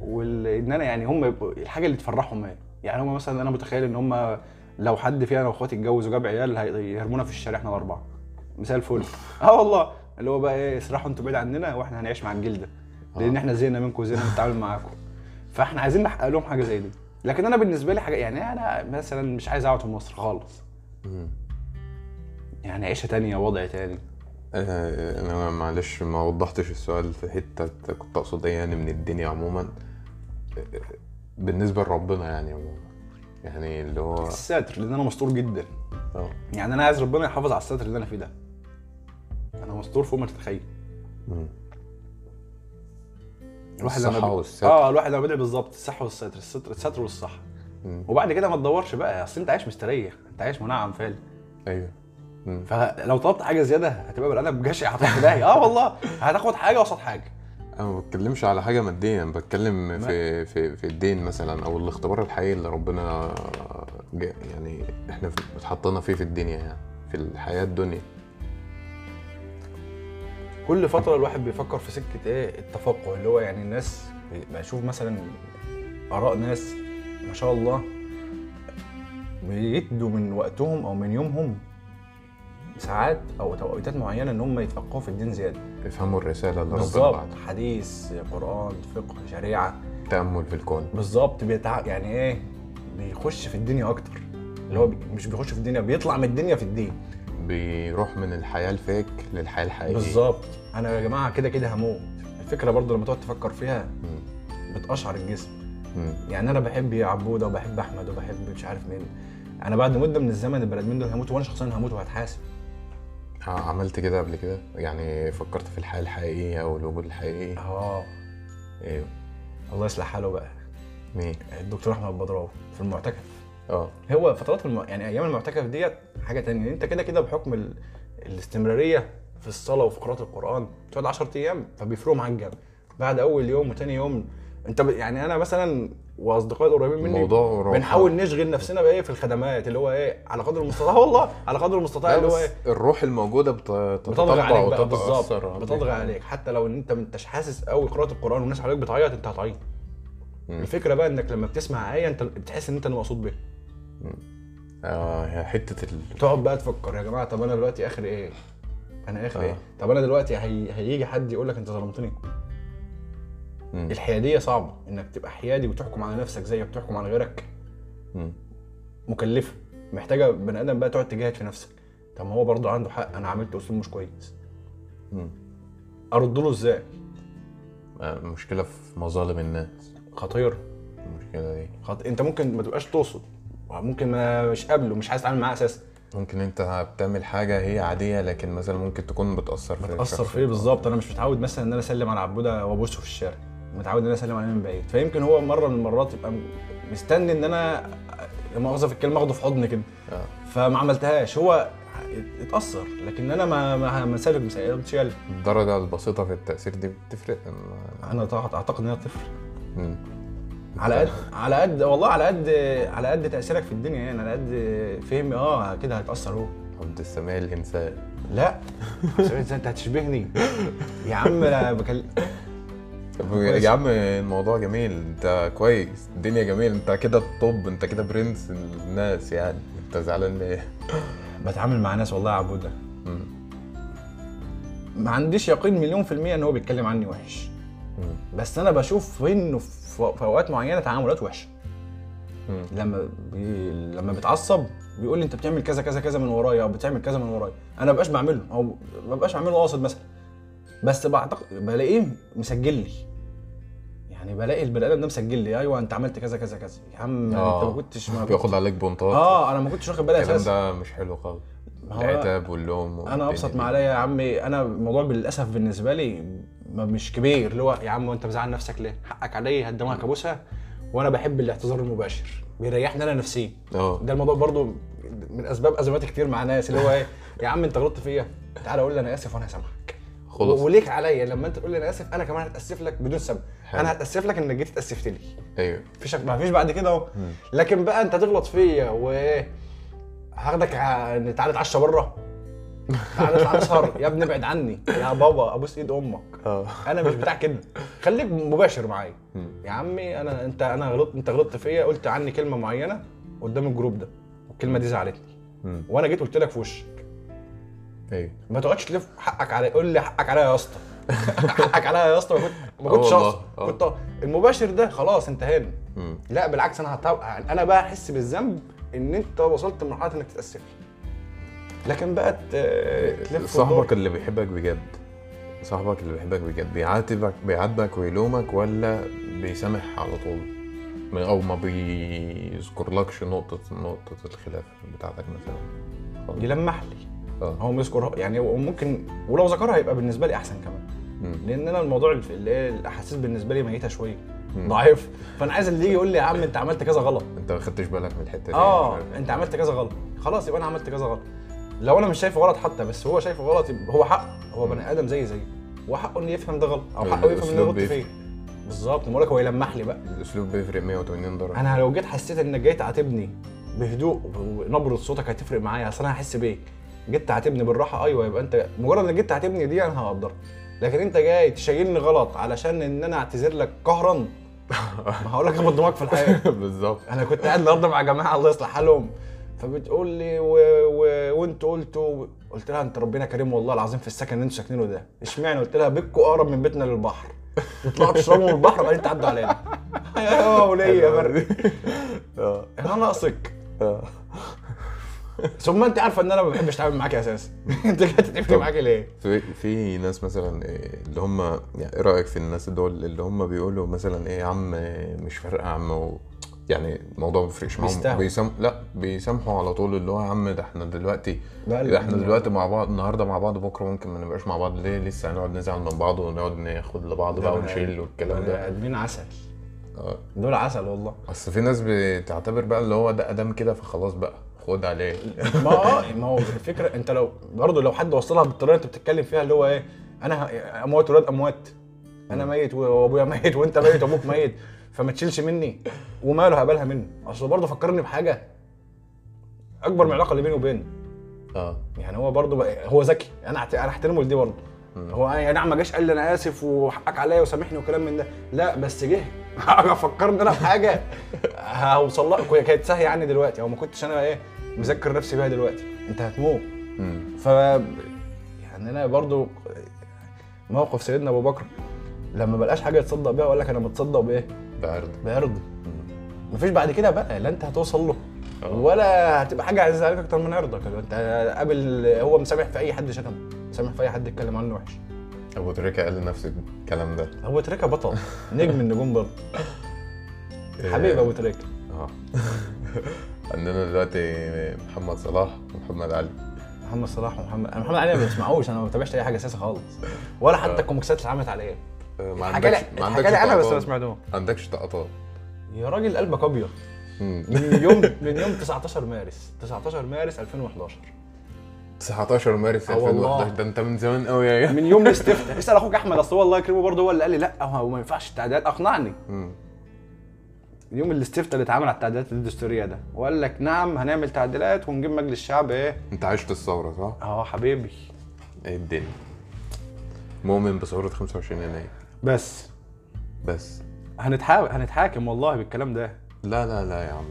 S2: وال إن أنا يعني هم الحاجة اللي تفرحهم إيه يعني هم مثلا أنا متخيل إن هم لو حد فينا أنا وإخواتي اتجوز وجاب عيال هيرمونا في الشارع إحنا الأربعة. مثال الفل. آه والله. اللي هو بقى إيه اسرحوا أنتوا بعيد عننا وإحنا هنعيش مع الجيل ده. لأن
S1: آه.
S2: إحنا زهقنا منكم وزهقنا من التعامل معاكم. فاحنا عايزين نحقق لهم حاجة زي دي. لكن أنا بالنسبة لي حاجة يعني أنا مثلا مش عايز أقعد في مصر خالص. يعني عيشة تانية وضع تاني.
S1: آه، أنا معلش ما وضحتش السؤال في حتة كنت أقصد إيه يعني من الدنيا عموما. آه، بالنسبة لربنا يعني عموما. يعني اللي هو
S2: الستر لأن أنا مستور جدا.
S1: آه.
S2: يعني أنا عايز ربنا يحافظ على الستر اللي أنا فيه ده. أنا مستور فوق ما تتخيل. لما
S1: الصحة
S2: بي-
S1: والستر.
S2: آه الواحد لما بيدعي بالظبط الصحة والستر الستر الستر والصحة
S1: مم.
S2: وبعد كده ما تدورش بقى أصل أنت عايش مستريح أنت عايش منعم فعلا
S1: أيوه مم.
S2: فلو طلبت حاجة زيادة هتبقى بني آدم جشع هتروح في داهية آه والله هتاخد حاجة قصاد حاجة
S1: أنا ما بتكلمش على حاجة ماديه أنا بتكلم في في في الدين مثلا أو الاختبار الحقيقي اللي ربنا يعني إحنا اتحطينا فيه في الدنيا يعني في الحياة الدنيا
S2: كل فترة الواحد بيفكر في سكة إيه؟ التفقه اللي هو يعني الناس بشوف مثلا آراء ناس ما شاء الله بيدوا من وقتهم أو من يومهم ساعات أو توقيتات معينة إن هم يتفقهوا في الدين زيادة.
S1: افهموا الرسالة اللي ربنا بعتها.
S2: حديث قرآن فقه شريعة.
S1: تأمل في الكون.
S2: بالظبط. بيتع... يعني إيه؟ بيخش في الدنيا أكتر. اللي هو بي... مش بيخش في الدنيا بيطلع من الدنيا في الدين.
S1: بيروح من الحياة الفيك للحياة الحقيقية.
S2: بالظبط. أنا يا جماعة كده كده هموت. الفكرة برضو لما تقعد تفكر فيها. بتقشعر الجسم. يعني أنا بحب عبوده وبحب أحمد وبحب مش عارف مين. أنا بعد مدة من الزمن البني آدمين دول هيموتوا وأنا شخصيا هموت وهتحاسب.
S1: عملت كده قبل كده؟ يعني فكرت في الحياة الحقيقية أو الوجود الحقيقي؟
S2: آه.
S1: إيه؟
S2: الله يصلح حاله بقى.
S1: مين؟
S2: الدكتور أحمد بدراوي في المعتكف.
S1: آه.
S2: هو فترات الم... يعني أيام المعتكف ديت حاجة تانية. أنت كده كده بحكم ال... الاستمرارية في الصلاة وفي قراءة القرآن تقعد 10 أيام فبيفرقوا معاك جامد. بعد أول يوم وتاني يوم أنت ب... يعني أنا مثلا وأصدقائي القريبين مني. بنحاول نشغل نفسنا بإيه؟ في الخدمات اللي هو إيه؟ على قدر المستطاع. والله على قدر المستطاع اللي هو إيه؟
S1: الروح الموجودة بت-
S2: بتضغط
S1: بتتطبع
S2: عليك بقى بالظبط.
S1: وتتاثر
S2: بتضغط عليك. حتى لو أنت ما أنتش حاسس قوي قراءة القرآن والناس حواليك بتعيط أنت هتعيط. الفكرة بقى إنك لما بتسمع آية أنت بتحس إن أنت اللي مقصود بيها.
S1: آه هي حتة ال...
S2: تقعد بقى تفكر يا جماعة طب أنا دلوقتي اخر إيه؟ أنا اخر
S1: آه.
S2: إيه طب أنا دلوقتي هي... هيجي حد يقول لك أنت ظلمتني؟
S1: مم.
S2: الحيادية صعبة إنك تبقى حيادي وتحكم على نفسك زي ما بتحكم على غيرك.
S1: مم.
S2: مكلفة محتاجة بني آدم بقى تقعد تجاهد في نفسك. طب ما هو برضه عنده حق أنا عملت أسلوب مش كويس.
S1: مم.
S2: أرد له إزاي؟
S1: آه، المشكلة في مظالم الناس.
S2: خطير
S1: المشكلة دي.
S2: خط... أنت ممكن ما تبقاش تقصد ممكن ما مش قابله مش عايز تتعامل معاه أساسا.
S1: ممكن أنت بتعمل حاجة هي عادية لكن مثلا ممكن تكون بتأثر في
S2: بتأثر
S1: الشخص.
S2: فيه بالظبط؟ أنا مش متعود مثلا إن أنا أسلم على عبودة وأبوسه في الشارع. متعود إن أنا أسلم عليه من بعيد. فيمكن هو مرة من المرات يبقى مستني إن أنا مؤاخذه في الكلمة أخده في حضن كده.
S1: آه.
S2: فما عملتهاش. هو اتأثر لكن أنا ما ما ما سالك
S1: الدرجة البسيطة في التأثير دي بتفرق؟
S2: أنا اعتقد ان هي تفرق
S1: مم.
S2: على قد على قد والله على قد على قد تأثيرك في الدنيا يعني على قد فهمي. آه كده هيتاثر هو
S1: عبد السميع الإنسان.
S2: لا. انت هتشبهني. يا عم أنا بكلم.
S1: يا عم الموضوع جميل. أنت كويس. الدنيا جميل أنت كده الطب. أنت كده برنس الناس يعني. أنت زعلان ليه؟
S2: بتعامل مع ناس والله يا عبود ده
S1: مم.
S2: ما عنديش يقين مليون في المية إن هو بيتكلم عني وحش. بس أنا بشوف إنه في في أوقات معينة تعاملات وحشة.
S1: مم.
S2: لما بي... لما بيتعصب بيقول لي أنت بتعمل كذا كذا كذا من ورايا أو بتعمل كذا من ورايا. أنا ما بقاش بعمله أو ما بقاش بعمله قاصد مثلا. بس بعتقد بلاقيه مسجل لي. يعني بلاقي البني آدم ده مسجل لي. أيوه أنت عملت كذا كذا كذا. يا عم أنت
S1: آه.
S2: ما كنتش ما
S1: بياخد عليك بونطات
S2: آه أنا ما كنتش واخد بالي
S1: الكلام
S2: أساسا.
S1: ده مش حلو خالص. العتاب واللوم
S2: أنا
S1: أبسط.
S2: ما عليا يا عمي أنا الموضوع للاسف بالنسبة لي مش كبير اللي هو يا عم انت مزعل نفسك ليه؟ حقك عليا هدمك ابوسها وأنا بحب الاعتذار المباشر بيريحني أنا نفسيا.
S1: آه.
S2: ده الموضوع برضو من أسباب أزمات كتير مع ناس اللي هو إيه؟ يا عم أنت غلطت فيا. تعالى قول لي أنا آسف وأنا هسامحك.
S1: خلص
S2: وليك عليا لما أنت تقول لي أنا آسف أنا كمان هتأسف لك بدون سبب.
S1: حلو.
S2: أنا هتأسف لك إنك جيت اتأسفت لي.
S1: أيوه.
S2: مفيش ما فيش بعد كده
S1: أهو.
S2: لكن بقى أنت تغلط فيا وإيه؟ هاخدك تعالى نتعشى بره. تعالى نطلع نسهر يا ابني ابعد عني. يا بابا أبوس إيد أمك.
S1: آه.
S2: أنا مش بتاع كده. خليك مباشر معايا. يا عمي أنا أنت أنا غلطت أنت غلطت فيا. قلت عني كلمة معينة قدام الجروب ده. والكلمة دي زعلتني. وأنا جيت قلت لك في وشك.
S1: أيوه
S2: ما تقعدش تلف حقك عليا. قول لي حقك عليا يا اسطى. حقك عليا يا اسطى. ما كنت ما
S1: آه
S2: كنتش أقصد.
S1: آه.
S2: كنت المباشر ده خلاص انتهينا. لا بالعكس أنا هتو... أنا بقى احس بالذنب إن أنت وصلت لمرحلة إنك تتأسف. لي لكن بقى ت- تلف
S1: صاحبك اللي بيحبك بجد صاحبك اللي بيحبك بجد بيعاتبك بيعاتبك ويلومك ولا بيسامح على طول؟ أو ما بيذكرلكش نقطة نقطة الخلاف بتاعتك مثلا.
S2: يلمح لي.
S1: آه.
S2: هو بيذكر يعني وممكن ولو ذكرها يبقى بالنسبة لي أحسن كمان.
S1: مم.
S2: لأن أنا الموضوع اللي هي الأحاسيس بالنسبة لي ميتة
S1: شوية.
S2: ضعيف. فأنا عايز اللي يجي يقول لي يا عم أنت عملت كذا غلط.
S1: أنت ما خدتش بالك من الحتة دي. آه.
S2: أنت عملت كذا غلط. خلاص يبقى أنا عملت كذا غلط. لو أنا مش شايفه غلط حتى بس هو شايفه غلط يبقى هو حق هو بني آدم زي زي هو حقه إنه يفهم ده غلط أو حقه يفهم
S1: إنه
S2: غلط. فيه بالظبط بقول لك هو يلمح لي بقى.
S1: الاسلوب بيفرق 180 درجة.
S2: أنا لو جيت حسيت إنك جاي تعاتبني بهدوء ونبرة صوتك هتفرق معايا أصل أنا هحس بيك. جيت تعاتبني بالراحة أيوه يبقى أنت مجرد إنك جيت تعاتبني دي أنا هقدرك لكن أنت جاي تشيلني غلط علشان إن أنا أعتذر لك قهرا. ما هقول لك اخبط دماغك في الحياة.
S1: بالظبط.
S2: أنا كنت قاعد النهارده مع جماعة الله يصلح حالهم. فبتقول لي و... و... وانتوا قلتوا قلت لها انت ربنا كريم والله العظيم في السكن اللي أنتوا ساكنينه ده. اشمعنى؟ قلت لها بيتكم أقرب من بيتنا للبحر. تطلعوا تشربوا من البحر وبعدين تعدوا علينا. يا وليه يا برد. أنا ناقصك.
S1: آه.
S2: ثم أنت عارفة إن أنا ما بحبش أتعامل معاك أساسا. أنت جاي تتعامل معاك ليه؟
S1: في في ناس مثلا إيه اللي هم يعني إيه رأيك في الناس دول اللي هم بيقولوا مثلا إيه يا عم مش فارقة يا عم و... يعني الموضوع ما بيفرقش معاهم. بيسام... لا بيسامحوا على طول اللي هو يا عم ده إحنا دلوقتي ده إحنا دلوقتي مع بعض النهارده مع بعض بكره ممكن ما نبقاش مع بعض. ليه؟ لسه هنقعد نزعل من بعض ونقعد ناخد لبعض بقى ونشيل والكلام ده.
S2: ادمين عسل.
S1: آه.
S2: دول عسل والله.
S1: اصل في ناس بتعتبر بقى اللي هو ده أدم كده فخلاص بقى خد عليه.
S2: ما آه ما هو الفكرة أنت لو برضه لو حد وصلها بالطريقة أنت بتتكلم فيها اللي هو إيه أنا اموات ولاد أموات. أنا ميت وأبويا ميت وأنت ميت وأبوك ميت. فما تشيلش مني وماله هقبلها منه. أصل برضه فكرني بحاجة أكبر من العلاقة اللي بيني وبينه.
S1: آه.
S2: يعني هو برضه هو ذكي. أنا أنا أحترمه لدي برضه. هو يعني نعم ما جاش قال لي أنا آسف وحقك عليا وسامحني وكلام من ده. لا بس جه. فكرني أنا بحاجة. هوصل لها. كانت سهله عني دلوقتي. أو ما كنتش أنا إيه مذكر نفسي بيها دلوقتي. أنت هتموت. ف يعني أنا برضو موقف سيدنا أبو بكر لما بلقاش حاجة يتصدق بيها أقول لك أنا متصدق بإيه؟
S1: بعرض
S2: بعرض مفيش بعد كده بقى لا انت هتوصل له.
S1: آه.
S2: ولا هتبقى حاجة عزيزه عليك أكتر من عرضك. انت قابل هو مسامح في أي حد شتمه مسامح في أي حد يتكلم عنه وحش.
S1: أبو تريكة قال نفس الكلام ده.
S2: هو تريكة بطل نجم النجوم برضه. حبيب أبو تريكة.
S1: آه. عندنا دلوقتي محمد صلاح ومحمد علي.
S2: محمد صلاح ومحمد أنا محمد علي ما بسمعوش أنا ما بتابعش أي حاجة أساسا خالص. ولا حتى
S1: آه.
S2: الكوميكسات اللي اتعملت عليه.
S1: ما
S2: حكى لي
S1: عندكش ما عندكش
S2: أنا بس ما
S1: طقطقات.
S2: سمعتهم
S1: ما عندكش طقطقات
S2: يا راجل قلبك
S1: أبيض.
S2: من يوم من يوم 19 مارس. 19 مارس 2011
S1: 19 مارس
S2: آه والله.
S1: 2011 ده انت من زمان قوي يا
S2: من يوم الاستفتاء اسأل أخوك أحمد أصل هو الله يكرمه برضه هو اللي قال لي لا. هو ما ينفعش التعديلات. أقنعني.
S1: مم.
S2: يوم الاستفتاء اللي اتعمل على التعديلات الدستورية ده. وقال لك نعم هنعمل تعديلات ونجيب مجلس الشعب إيه؟
S1: انت عشت الثورة صح؟
S2: آه حبيبي.
S1: إيه الدنيا؟ مؤمن بثورة 25 يناير.
S2: بس.
S1: بس.
S2: هنتحاكم هنتحاكم والله بالكلام ده.
S1: لا لا لا يا عم.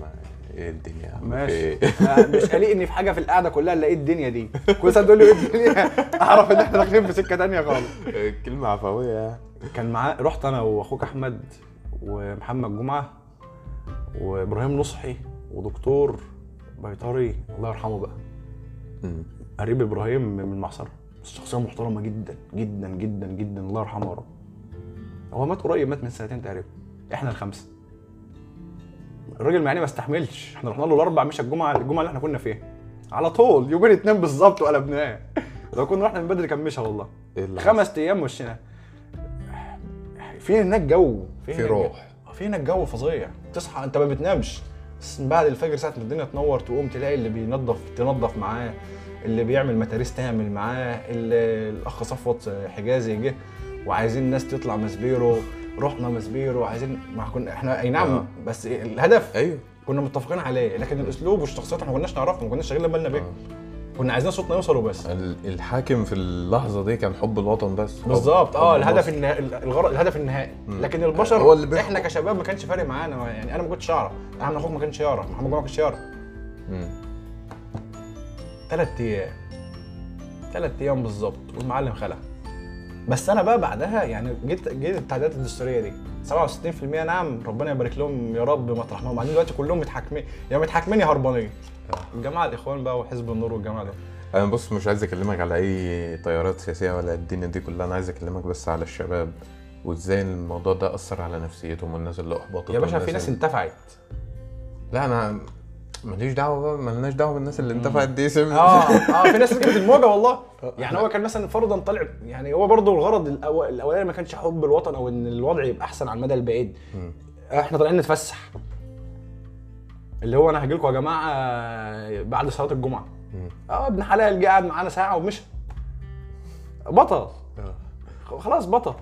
S1: إيه الدنيا يا عم؟
S2: ماشي. إيه؟ مش قلقني في حاجة في القعدة كلها إلا إيه الدنيا دي. كل سنة تقول لي إيه الدنيا؟ أعرف إن إحنا داخلين في سكة تانية خالص.
S1: كلمة عفوية.
S2: كان معاه رحت أنا وأخوك أحمد ومحمد جمعة وإبراهيم نصحي ودكتور بيطري الله يرحمه بقى. قريب إبراهيم من المعصره شخصية محترمة جدا جدا جدا جدا الله يرحمه يا رب. هو مات قريب مات من سنتين تقريبا. إحنا الخمسة. الراجل يعني ما استحملش. إحنا رحنا له الأربع مش الجمعة الجمعة اللي إحنا كنا فيها. على طول يومين اتنين بالظبط وقلبناه. لو كنا رحنا من بدري كان مشى والله.
S1: اللي
S2: خمس أيام مشينا في هناك جو.
S1: في روح.
S2: في هناك جو فظيع. تصحى أنت ما بتنامش. بس من بعد الفجر ساعة ما الدنيا تنور تقوم تلاقي اللي بينظف تنظف معاه. اللي بيعمل متاريس تعمل معاه. اللي الأخ صفوت حجازي جه. وعايزين الناس تطلع مسبيرو رحنا مسبيرو عايزين ما كنا إحنا أي نعم
S1: آه.
S2: بس الهدف
S1: أيوه.
S2: كنا متفقين عليه لكن الأسلوب والشخصيات إحنا ما كناش نعرفهم ما كناش شاغلين بالنا بيه.
S1: آه.
S2: كنا عايزين صوتنا يوصل وبس.
S1: ال- الحاكم في اللحظة دي كان حب الوطن بس.
S2: بالظبط.
S1: آه
S2: الهدف
S1: مصر.
S2: النهائي الغرض الهدف النهائي.
S1: مم.
S2: لكن البشر
S1: هو اللي.
S2: إحنا كشباب ما كانش فارق معانا. يعني أنا ما كنتش أعرف. احمد أخوك ما كانش يعرف. محمد جمعة ما كانش يعرف. ثلاث أيام. ثلاث أيام بالظبط. والمعلم خلع. بس أنا بقى بعدها يعني جيت جيت التعديلات الدستورية دي. 67% نعم ربنا يبارك لهم يا رب مطرح ما هم بعدين دلوقتي كلهم متحاكمين يا متحاكمين يا هربانين. الجماعة الإخوان بقى وحزب النور والجماعة ده
S1: أنا بص مش عايز أكلمك على أي تيارات سياسية ولا الدنيا دي كلها. أنا عايز أكلمك بس على الشباب وإزاي الموضوع ده أثر على نفسيتهم والناس اللي أحبطت
S2: يا باشا في ناس انتفعت.
S1: لا أنا ماليش دعوة مالناش دعوة بالناس اللي انتفعت دي سيب
S2: آه آه في ناس ركبت الموجة والله. يعني هو كان مثلا فرضا طلع يعني هو برضه الغرض الأولاني ما كانش حب الوطن أو إن الوضع يبقى أحسن على المدى البعيد. إحنا طالعين نتفسح. اللي هو أنا هاجي لكم يا جماعة بعد صلاة
S1: الجمعة.
S2: آه ابن حلال جه قعد معانا ساعة ومشى بطل.
S1: آه.
S2: خلاص بطل.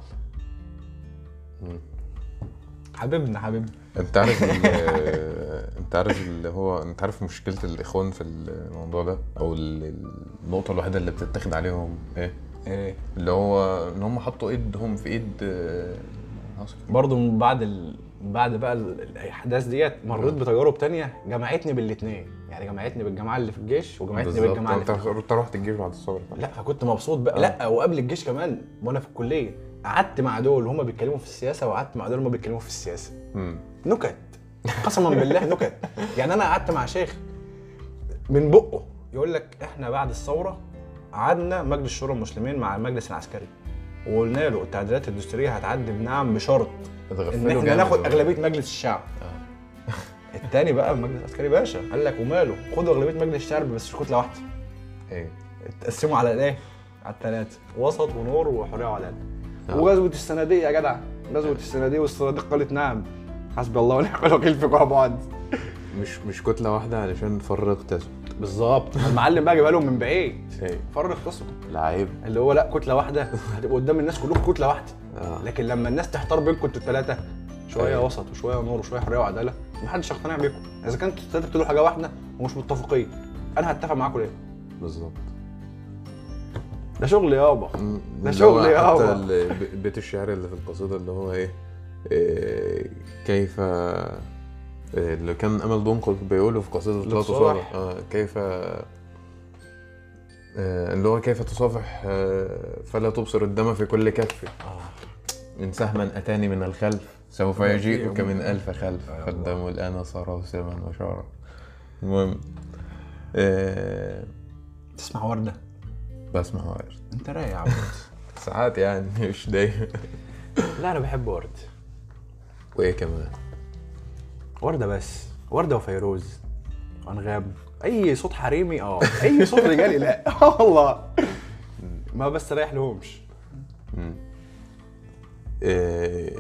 S2: حبيبنا حبيبنا.
S1: انت عارف انت عارف اللي هو انت عارف مشكلة الإخوان في الموضوع ده؟ أو ال- النقطة الوحيدة اللي بتتاخد عليهم إيه؟
S2: إيه.
S1: اللي هو إن هم حطوا إيدهم في إيد آه،
S2: برضه من بعد ال... بعد بقى ال- الأحداث ديت مريت بتجارب تانية جمعتني بالاثنين يعني جمعتني بالجماعة اللي في الجيش وجمعتني بالجماعة اللي في
S1: أنت رحت الجيش بعد الثورة.
S2: لا فكنت مبسوط بقى.
S1: آه.
S2: لا وقبل الجيش كمان وأنا في الكلية قعدت مع دول وهم بيتكلموا في السياسة وقعدت مع دول وهم بيتكلموا في السياسة.
S1: مم.
S2: نكت. قسما بالله نكت. يعني أنا قعدت مع شيخ من بقه يقول لك إحنا بعد الثورة قعدنا مجلس الشورى المسلمين مع المجلس العسكري. وقلنا له التعديلات الدستورية هتعدي بنعم بشرط إن
S1: إحنا
S2: ناخد. أغلبية مجلس الشعب. التاني بقى المجلس العسكري باشا قال لك وماله خدوا أغلبية مجلس الشعب بس كتله واحدة
S1: إيه.
S2: اتقسموا على الايه؟ على الثلاثه وسط ونور وحرية وعدالة.
S1: آه.
S2: وغزوة الصناديق يا جدع غزوة الصناديق والصناديق قالت نعم. حسبي الله ونعم الوكيل فيكم يا بعض
S1: مش مش كتلة واحدة علشان فرق تسد
S2: بالظبط. المعلم بقى جايبها لهم من بعيد.
S1: إيه
S2: فرق تسد
S1: لعيب.
S2: اللي هو لا كتلة واحدة. هتبقوا قدام الناس كلكم كتلة واحدة.
S1: آه.
S2: لكن لما الناس تحتار بينكم أنتوا الثلاثه شوية
S1: أيوة.
S2: وسط وشوية نور وشوية حرية وعدالة محدش هيقتنع بيكم. إذا كنتوا الثلاثه بتقولوا حاجة واحدة ومش متفقين أنا هتفق معاكم ليه؟
S1: بالظبط.
S2: ده شغل يابا. ده شغل يابا.
S1: بيت الشعر اللي في القصيدة اللي هو إيه؟ آه، كيف آه، اللي كان أمل دنقل بيقوله في قصيدة لا. تصالح آه، كيف آه، اللي هو كيف تصافح آه، فلا تبصر الدم في كل كف. إن سهما أتاني من الخلف سوف يجيئك من ألف خلف.
S2: آه،
S1: فالدم الآن صار سما وشارا المهم آه،
S2: تسمع وردة؟
S1: بسمع ورد
S2: انت رايق يا عبد.
S1: ساعات يعني مش دايما.
S2: لا أنا بحب ورد
S1: وإيه كمان؟
S2: وردة بس. وردة وفيروز. انغام أي صوت حريمي؟ آه. أي صوت رجالي؟ لا. آه والله. ما بستريح لهمش
S1: مم. إيه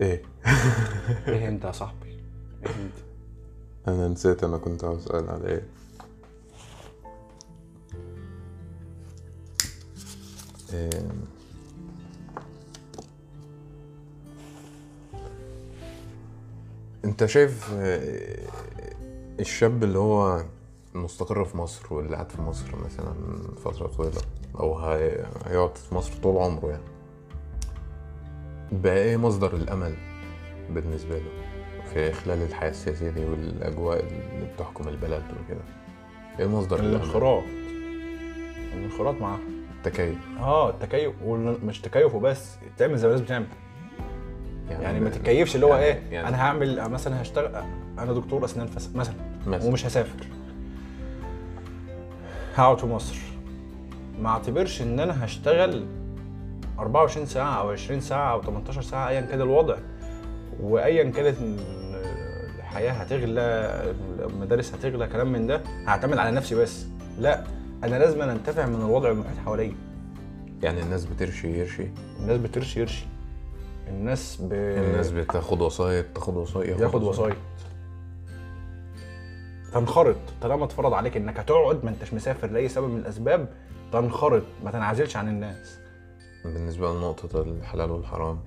S1: إيه.
S2: إيه أنت يا صاحبي؟ إيه أنت؟
S1: أنا نسيت أنا كنت عاوز أسأل على إيه. إيه انت شايف آه، الشاب اللي هو مستقر في مصر واللي قاعد في مصر مثلا فترة طويلة أو هي- هيقعد في مصر طول عمره يعني بقى إيه مصدر الأمل بالنسبة له في خلال الحياة السياسية دي والأجواء اللي بتحكم البلد وكده؟ إيه مصدر؟
S2: الانخراط. الانخراط معاه
S1: التكيف.
S2: آه التكيف ومش تكيف وبس تعمل زي ما الناس بتعمل. يعني ما تتكيفش اللي هو
S1: يعني-
S2: إيه
S1: يعني-
S2: أنا هعمل مثلا هشتغل أنا دكتور أسنان فس- مثلا
S1: مثلا.
S2: ومش هسافر. هقعد في مصر. ما اعتبرش إن أنا هشتغل 24 ساعة أو 20 ساعة أو 18 ساعة ايا كان الوضع. وايا كانت ال- الحياة هتغلى المدارس هتغلى كلام من ده هعتمد على نفسي بس. لا أنا لازم أنتفع من الوضع المحيط حواليا.
S1: يعني الناس بترشي يرشي؟
S2: الناس بترشي يرشي. الناس ب...
S1: الناس بتاخد وسايط تاخد وسايط.
S2: ياخد وسايط. تنخرط. طالما اتفرض عليك انك هتقعد ما انتش مسافر لأي سبب من الأسباب تنخرط. ما تنعزلش عن الناس.
S1: بالنسبة لنقطة الحلال والحرام.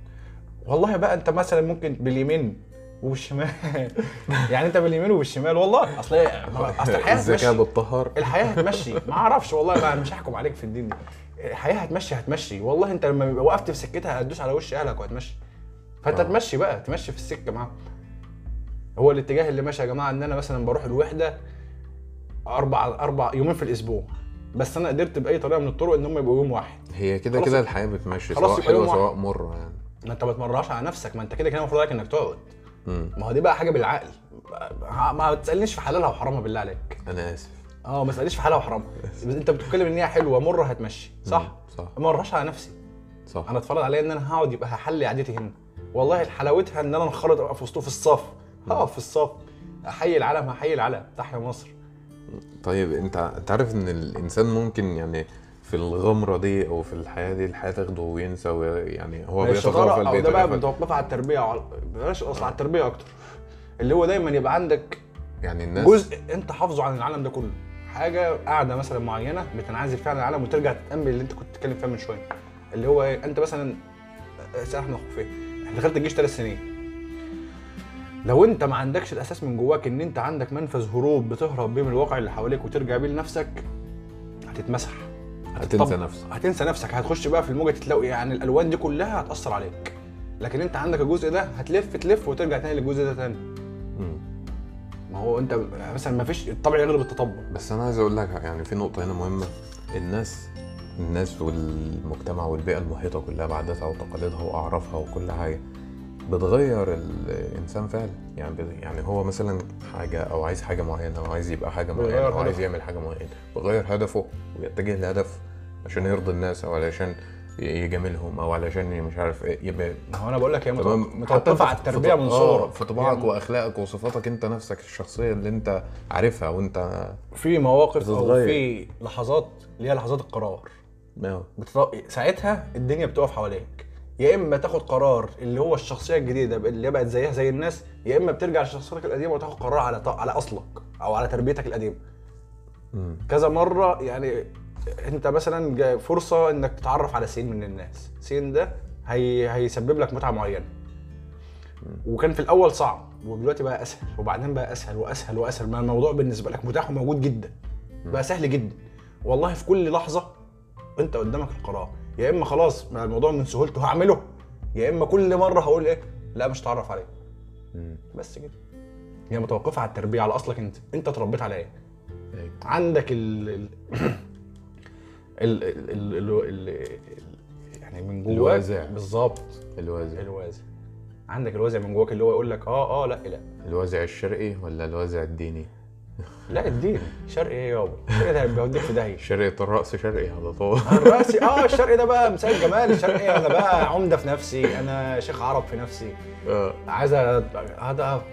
S2: والله بقى انت مثلا ممكن باليمين وبالشمال يعني انت باليمين وبالشمال والله. أصل أصل
S1: الحياة
S2: هتمشي.
S1: بتطهر
S2: الحياة هتمشي. ما أعرفش والله بقى مش هحكم عليك في الدين دي. الحياة هتمشي هتمشي. والله انت لما بيبقى وقفت في سكتها هتدوس على وش أهلك وهتمشي. فأنت
S1: آه.
S2: تمشي بقى تمشي في السكة معاهم. هو الاتجاه اللي ماشي يا جماعة إن أنا مثلا بروح الوحدة أربع أربع يومين في الأسبوع. بس أنا قدرت بأي طريقة من الطرق إن هم يبقوا يوم واحد.
S1: هي كده كده الحياة بتمشي
S2: خلاص
S1: سواء
S2: واحد.
S1: سواء مرة يعني.
S2: ما أنت ما تمرهاش على نفسك ما أنت كده كده المفروض عليك إنك تقعد. ما هو دي بقى حاجة بالعقل. ما تسالنيش في حلالها وحرامها بالله عليك.
S1: أنا آسف.
S2: آه ما تسألنيش في حلالها وحرامها بس انت بتتكلم إن هي حلوة مرة هتمشي صح.
S1: صح.
S2: ما مرهاش على نفسي.
S1: صح.
S2: أنا اتفرض عليا إن أنا هقعد يبقى هحلي قعدتي هنا. والله حلاوتها إن أنا أنخرط أبقى في وسطه في الصف. هقف في الصف. أحيي العلم هحيي العلم تحيا مصر.
S1: طيب أنت أنت عارف إن الإنسان ممكن يعني في الغمرة دي أو في الحياة دي الحياة تاخده وينسى ويعني هو بيتغافل
S2: أو ده بقى متوقفه على التربية وعلى بلاش أصلا على التربية أكتر. اللي هو دايما يبقى عندك
S1: يعني الناس
S2: جزء أنت حافظه عن العالم ده كله. حاجة قاعدة مثلا معينة بتنعزل فيها عن العالم وترجع تتأمل اللي أنت كنت بتتكلم فيها من شوية. اللي هو إيه أنت مثلا سنه إحنا خفيه دخلت الجيش ثلاث سنين. لو أنت ما عندكش الأساس من جواك إن أنت عندك منفذ هروب بتهرب بيه من الواقع اللي حواليك وترجع بيه لنفسك هتتمسح.
S1: هتنسى نفسك.
S2: هتنسى نفسك. هتخش بقى في الموجة تلاقي يعني الألوان دي كلها هتأثر عليك. لكن أنت عندك الجزء ده هتلف تلف وترجع تاني للجزء ده تاني. ما هو انت مثلا ما فيش الطبع يغلب التطبع
S1: بس أنا عايز أقول لك يعني في نقطة هنا مهمة. الناس الناس والمجتمع والبيئة المحيطة كلها بعاداتها وتقاليدها وأعرافها وكل حاجة بتغير الإنسان فعلا. يعني يعني هو مثلا حاجة أو عايز حاجة معينة أو عايز يبقى حاجة معينة
S2: بيغير
S1: أو عايز. يعمل حاجة معينة بيغير هدفه ويتجه لهدف عشان يرضي الناس أو علشان يجاملهم أو علشان مش عارف إيه يبقى
S2: ما هو أنا بقول لك هي متوقفة على التربية من صغرك.
S1: في طباعك
S2: يعني
S1: وأخلاقك وصفاتك أنت نفسك الشخصية اللي أنت عارفها وأنت
S2: في مواقف
S1: أو.
S2: في لحظات اللي هي لحظات القرار.
S1: ما
S2: بتط... ساعتها الدنيا بتقف حواليك. يا إما تاخد قرار اللي هو الشخصية الجديدة اللي بقت زيها زي الناس يا إما بترجع لشخصيتك القديمة وتاخد قرار على ط... على أصلك أو على تربيتك
S1: القديمة.
S2: كذا مرة يعني انت مثلا فرصة إنك تتعرف على سين من الناس. سين ده هي... هيسبب لك متعة معينة. وكان في الأول صعب ودلوقتي بقى أسهل وبعدين بقى أسهل وأسهل وأسهل. ما الموضوع بالنسبة لك متاح وموجود جدا. بقى سهل جدا. والله في كل لحظة أنت قدامك القرار. يا إما خلاص بقى الموضوع من سهولته هعمله يا إما كل مرة هقول إيه؟ لا مش هتعرف عليه. بس كده. هي متوقفة على التربية على أصلك أنت. أنت اتربيت على إيه؟
S1: أيوة.
S2: عندك ال ال ال ال ال يعني من جواك
S1: الوازع.
S2: بالظبط.
S1: الوازع.
S2: الوازع. عندك الوازع من جواك اللي هو يقول لك آه آه لا لا
S1: الوازع الشرقي ولا الوازع الديني؟
S2: لا الدين شرقي إيه يابا الشرقي ده بيوديك في داهية.
S1: شرقة الرأس شرقي على طول.
S2: الراسي آه الشرقي ده بقى مثال جمال. الشرقي أنا بقى عمدة في نفسي. أنا شيخ عرب في نفسي.
S1: آه.
S2: عايز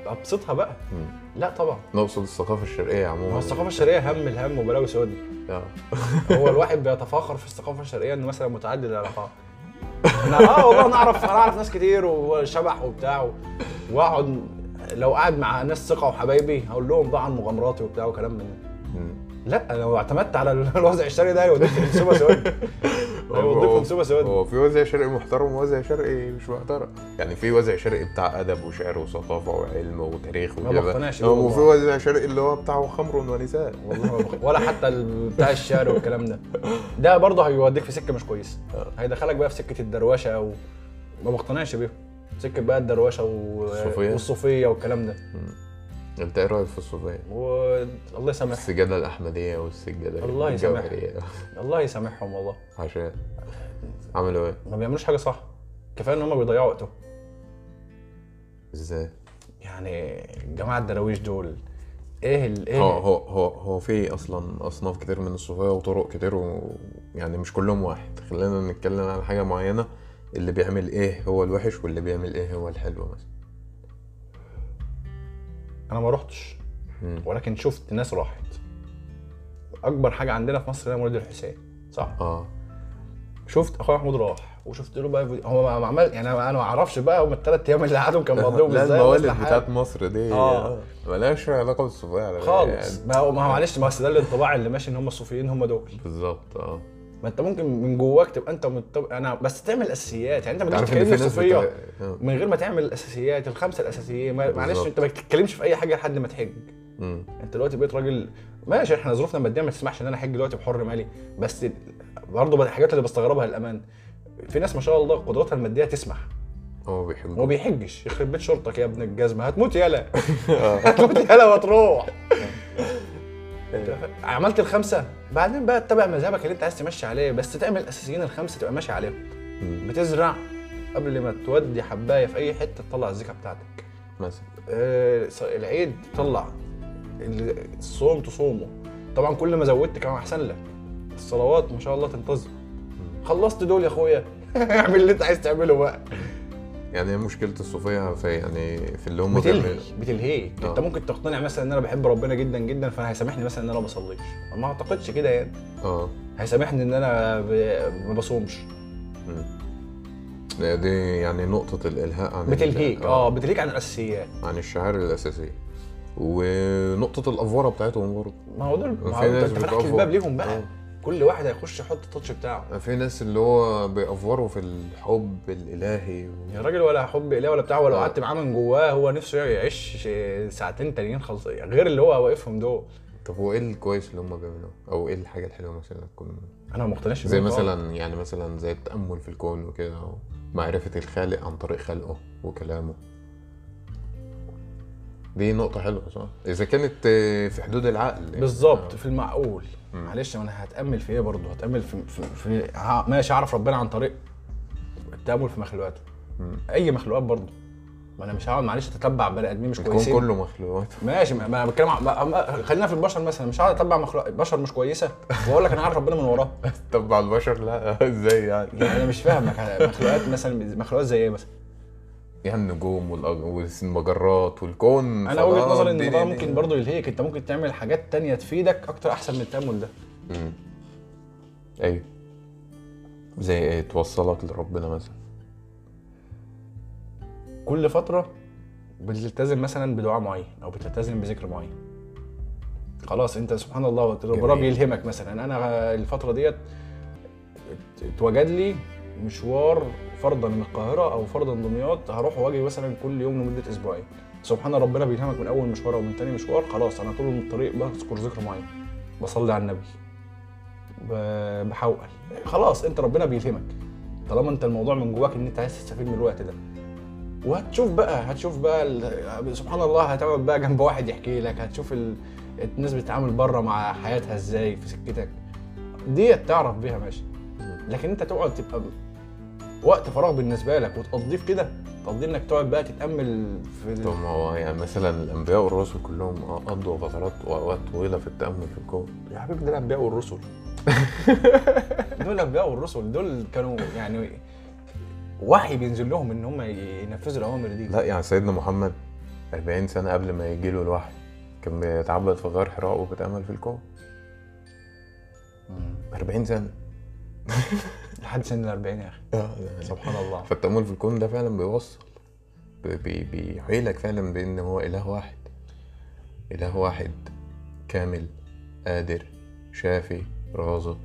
S2: أبسطها بقى.
S1: مم.
S2: لا طبعا.
S1: نقصد الثقافة الشرقية
S2: ما
S1: عموما
S2: هو الثقافة الشرقية هم الهم وبلاوي سود
S1: آه.
S2: هو الواحد بيتفاخر في الثقافة الشرقية إنه مثلا متعدد العلاقات. أنا آه والله أنا اعرف أنا أعرف ناس كتير وشبح وبتاع وأقعد لو قاعد مع ناس ثقة وحبايبي هقول لهم بقى عن مغامراتي وبتاع وكلام من ده. لا لو اعتمدت على الوضع الشرقي ده هيوديك في نسوبه سود هيوديك في نسوبه سود
S1: هو في وازع شرقي محترم ووازع شرقي مش محترم. يعني في وازع شرقي بتاع أدب وشعر وثقافة وعلم وتاريخ
S2: ما
S1: وكده وفي. وازع شرقي اللي هو بتاع خمر ونساء.
S2: والله ولا حتى ال- بتاع الشعر والكلام ده. ده برضه هيوديك في سكة مش كويسة.
S1: آه.
S2: هيدخلك بقى في سكة الدروشة و... ما بقتنعش بيهم. سكة بقى الدروشة و...
S1: الصوفية؟
S2: والصوفية والكلام ده.
S1: انت إيه رأيك في الصوفية؟
S2: والله يسامح
S1: السجادة الأحمدية والسجادة
S2: الله.
S1: الجوهرية.
S2: الله يسامحهم والله
S1: عشان عملوا إيه؟
S2: ما بيعملوش حاجة صح كفاية إن هم بيضيعوا وقتهم
S1: إزاي؟
S2: يعني الجماعه الدراويش دول إيه ال... إيه
S1: هو هو هو هو في أصلا أصناف كتير من الصوفية وطرق كتير و... يعني مش كلهم واحد خلينا نتكلم عن حاجة معينة اللي بيعمل إيه هو الوحش واللي بيعمل إيه هو الحلو مثلا
S2: أنا ما رحتش. ولكن شفت ناس راحت. أكبر حاجة عندنا في مصر هي مولد الحسين صح؟
S1: آه.
S2: شفت أخويا محمود راح وشفت له بقى فيديو- هو ما عمل يعني أنا ما أعرفش بقى هم الثلاث أيام اللي قعدهم كان
S1: لا
S2: إزاي؟
S1: الموالد
S2: بس لحد-
S1: بتاعت مصر دي
S2: آه.
S1: ملهاش علاقة بالصوفيه على.
S2: خالص.
S1: يعني
S2: ما هو ما هو معلش ما أصل ده الانطباع اللي ماشي إن هم الصوفيين هم دول.
S1: بالظبط آه.
S2: ما انت ممكن من جواك تبقى انت متب... أنا بس تعمل أساسيات يعني انت ما
S1: ناس صوفية. آه.
S2: من غير ما تعمل الأساسيات الخمسة الأساسيين ما- معلش. انت ما تتكلمش في أي حاجة لحد ما تحج
S1: مم.
S2: انت دلوقتي بقيت راجل ماشي إحنا ظروفنا المادية ما تسمحش إن أنا أحج دلوقتي بحر مالي بس برضه من الحاجات اللي بستغربها الامان في ناس ما شاء الله قدراتها المادية تسمح
S1: هو بيحبوا
S2: وما بيحجش يخرب بيت شرطك يا ابن الجزمة هتموت يالا هتموت يالا وتروح عملت الخمسة. بعدين بقى تتبع مذهبك اللي انت عايز تمشي عليه بس تعمل الأساسيين الخمسة تبقى ماشي عليهم. بتزرع قبل ما تودي حباية في أي حتة تطلع الزكاه بتاعتك.
S1: مثلا.
S2: آه، العيد تطلع. ال- الصوم تصومه. طبعا كل ما زودت كان أحسن لك. الصلوات ما شاء الله تنتظم خلصت دول يا أخويا. اعمل اللي انت عايز تعمله بقى.
S1: يعني هي مشكلة الصوفية في يعني في اللي هم
S2: بتلهي بتلهيك
S1: آه.
S2: انت ممكن تقتنع مثلا ان أنا بحب ربنا جدا جدا فانا هيسامحني مثلا ان أنا ما بصليش. ما اعتقدش كده يعني.
S1: آه.
S2: هيسامحني ان أنا ب- ما بصومش.
S1: دي يعني نقطة الإلهاء عن
S2: بتلهيك. آه. بتلهيك عن الأساسيات.
S1: عن الشعائر الأساسية. ونقطة الأفورة بتاعتهم برضه.
S2: ما هو دول ما هو انت فتحت. الباب ليهم بقى.
S1: آه.
S2: كل واحد هيخش يحط التاتش بتاعه
S1: في ناس اللي هو بيأفوروا في الحب الإلهي و...
S2: يا راجل ولا حب اليه ولا بتاع ولو
S1: آه.
S2: قعدت معاه من جواه هو نفسه يعيش ساعتين تانيين خلص غير اللي هو واقفهم دول
S1: طب هو إيه الكويس اللي هم بيعملوه؟ أو إيه الحاجة الحلوة مثلا تكون
S2: أنا ما مقتنعش
S1: زي
S2: خالص.
S1: مثلا يعني مثلا زي التأمل في الكون وكده ومعرفة الخالق عن طريق خلقه وكلامه دي نقطة حلوة صح؟ إذا كانت في حدود العقل يعني.
S2: بالظبط
S1: آه.
S2: في المعقول. معلش أنا هتأمل في إيه برضه؟ هتأمل في, في, في ماشي أعرف ربنا عن طريق التأمل في مخلوقاته. أي مخلوقات برضه. ما أنا مش هقعد معلش أتتبع بني آدمين مش كويسين.
S1: كله مخلوقات.
S2: ماشي ما أنا بتكلم خلينا في البشر مثلا. مش هقعد أتبع مخلوق بشر مش كويسة؟ واقول لك أنا عارف ربنا من وراه.
S1: تبع البشر لا. إزاي يعني؟
S2: يعني أنا مش فاهمك. مخلوقات مثلا مخلوقات زي إيه مثلا؟
S1: يعني النجوم والمجرات والكون.
S2: أنا
S1: وجهة
S2: نظري
S1: إن
S2: ده
S1: دي.
S2: ممكن برضه يلهيك. أنت ممكن تعمل حاجات تانية تفيدك أكتر أحسن من التأمل ده.
S1: مم. أيوه. زي إيه؟ توصلك لربنا مثلا.
S2: كل فترة بتلتزم مثلا بدعاء معين أو بتلتزم بذكر معين. خلاص أنت سبحان الله ربنا. بيلهمك مثلا. أنا الفترة ديت ات- اتوجد لي مشوار فرضا من القاهرة أو فرضا دمياط هروح وأجي مثلا كل يوم لمدة أسبوعين. سبحان ربنا بيلهمك من أول مشوار أو من تاني مشوار خلاص أنا طول الطريق بذكر ذكر معين بصلي على النبي ب- بحول خلاص أنت ربنا بيلهمك. طالما أنت الموضوع من جواك إن أنت عايز تستفيد من الوقت ده. وهتشوف بقى هتشوف بقى سبحان الله هتقعد بقى جنب واحد يحكي لك هتشوف ال... الناس بتتعامل بره مع حياتها إزاي في سكتك. ديت تعرف بيها ماشي. لكن أنت تقعد تبقى وقت فراغ بالنسبة لك وتقضيه في كده؟ تقضيه إنك تقعد بقى تتأمل في ال...
S1: طب ما هو يعني مثلا الأنبياء والرسل كلهم قضوا فترات واوقات طويلة في التأمل في الكون.
S2: يا حبيبي دول الأنبياء والرسل. دول الأنبياء والرسل دول كانوا يعني وحي بينزل لهم إن هم ينفذوا الأوامر دي.
S1: لا يعني سيدنا محمد 40 سنة قبل ما يجي له الوحي كان بيتعبد في غار حراء وبيتأمل في الكون. 40 سنة.
S2: لحد سن ال 40 يا أخي. سبحان الله.
S1: فالتامل في الكون ده فعلا بيوصل بي- بي- بيحيلك فعلا بإن هو إله واحد. إله واحد كامل قادر شافي رازق.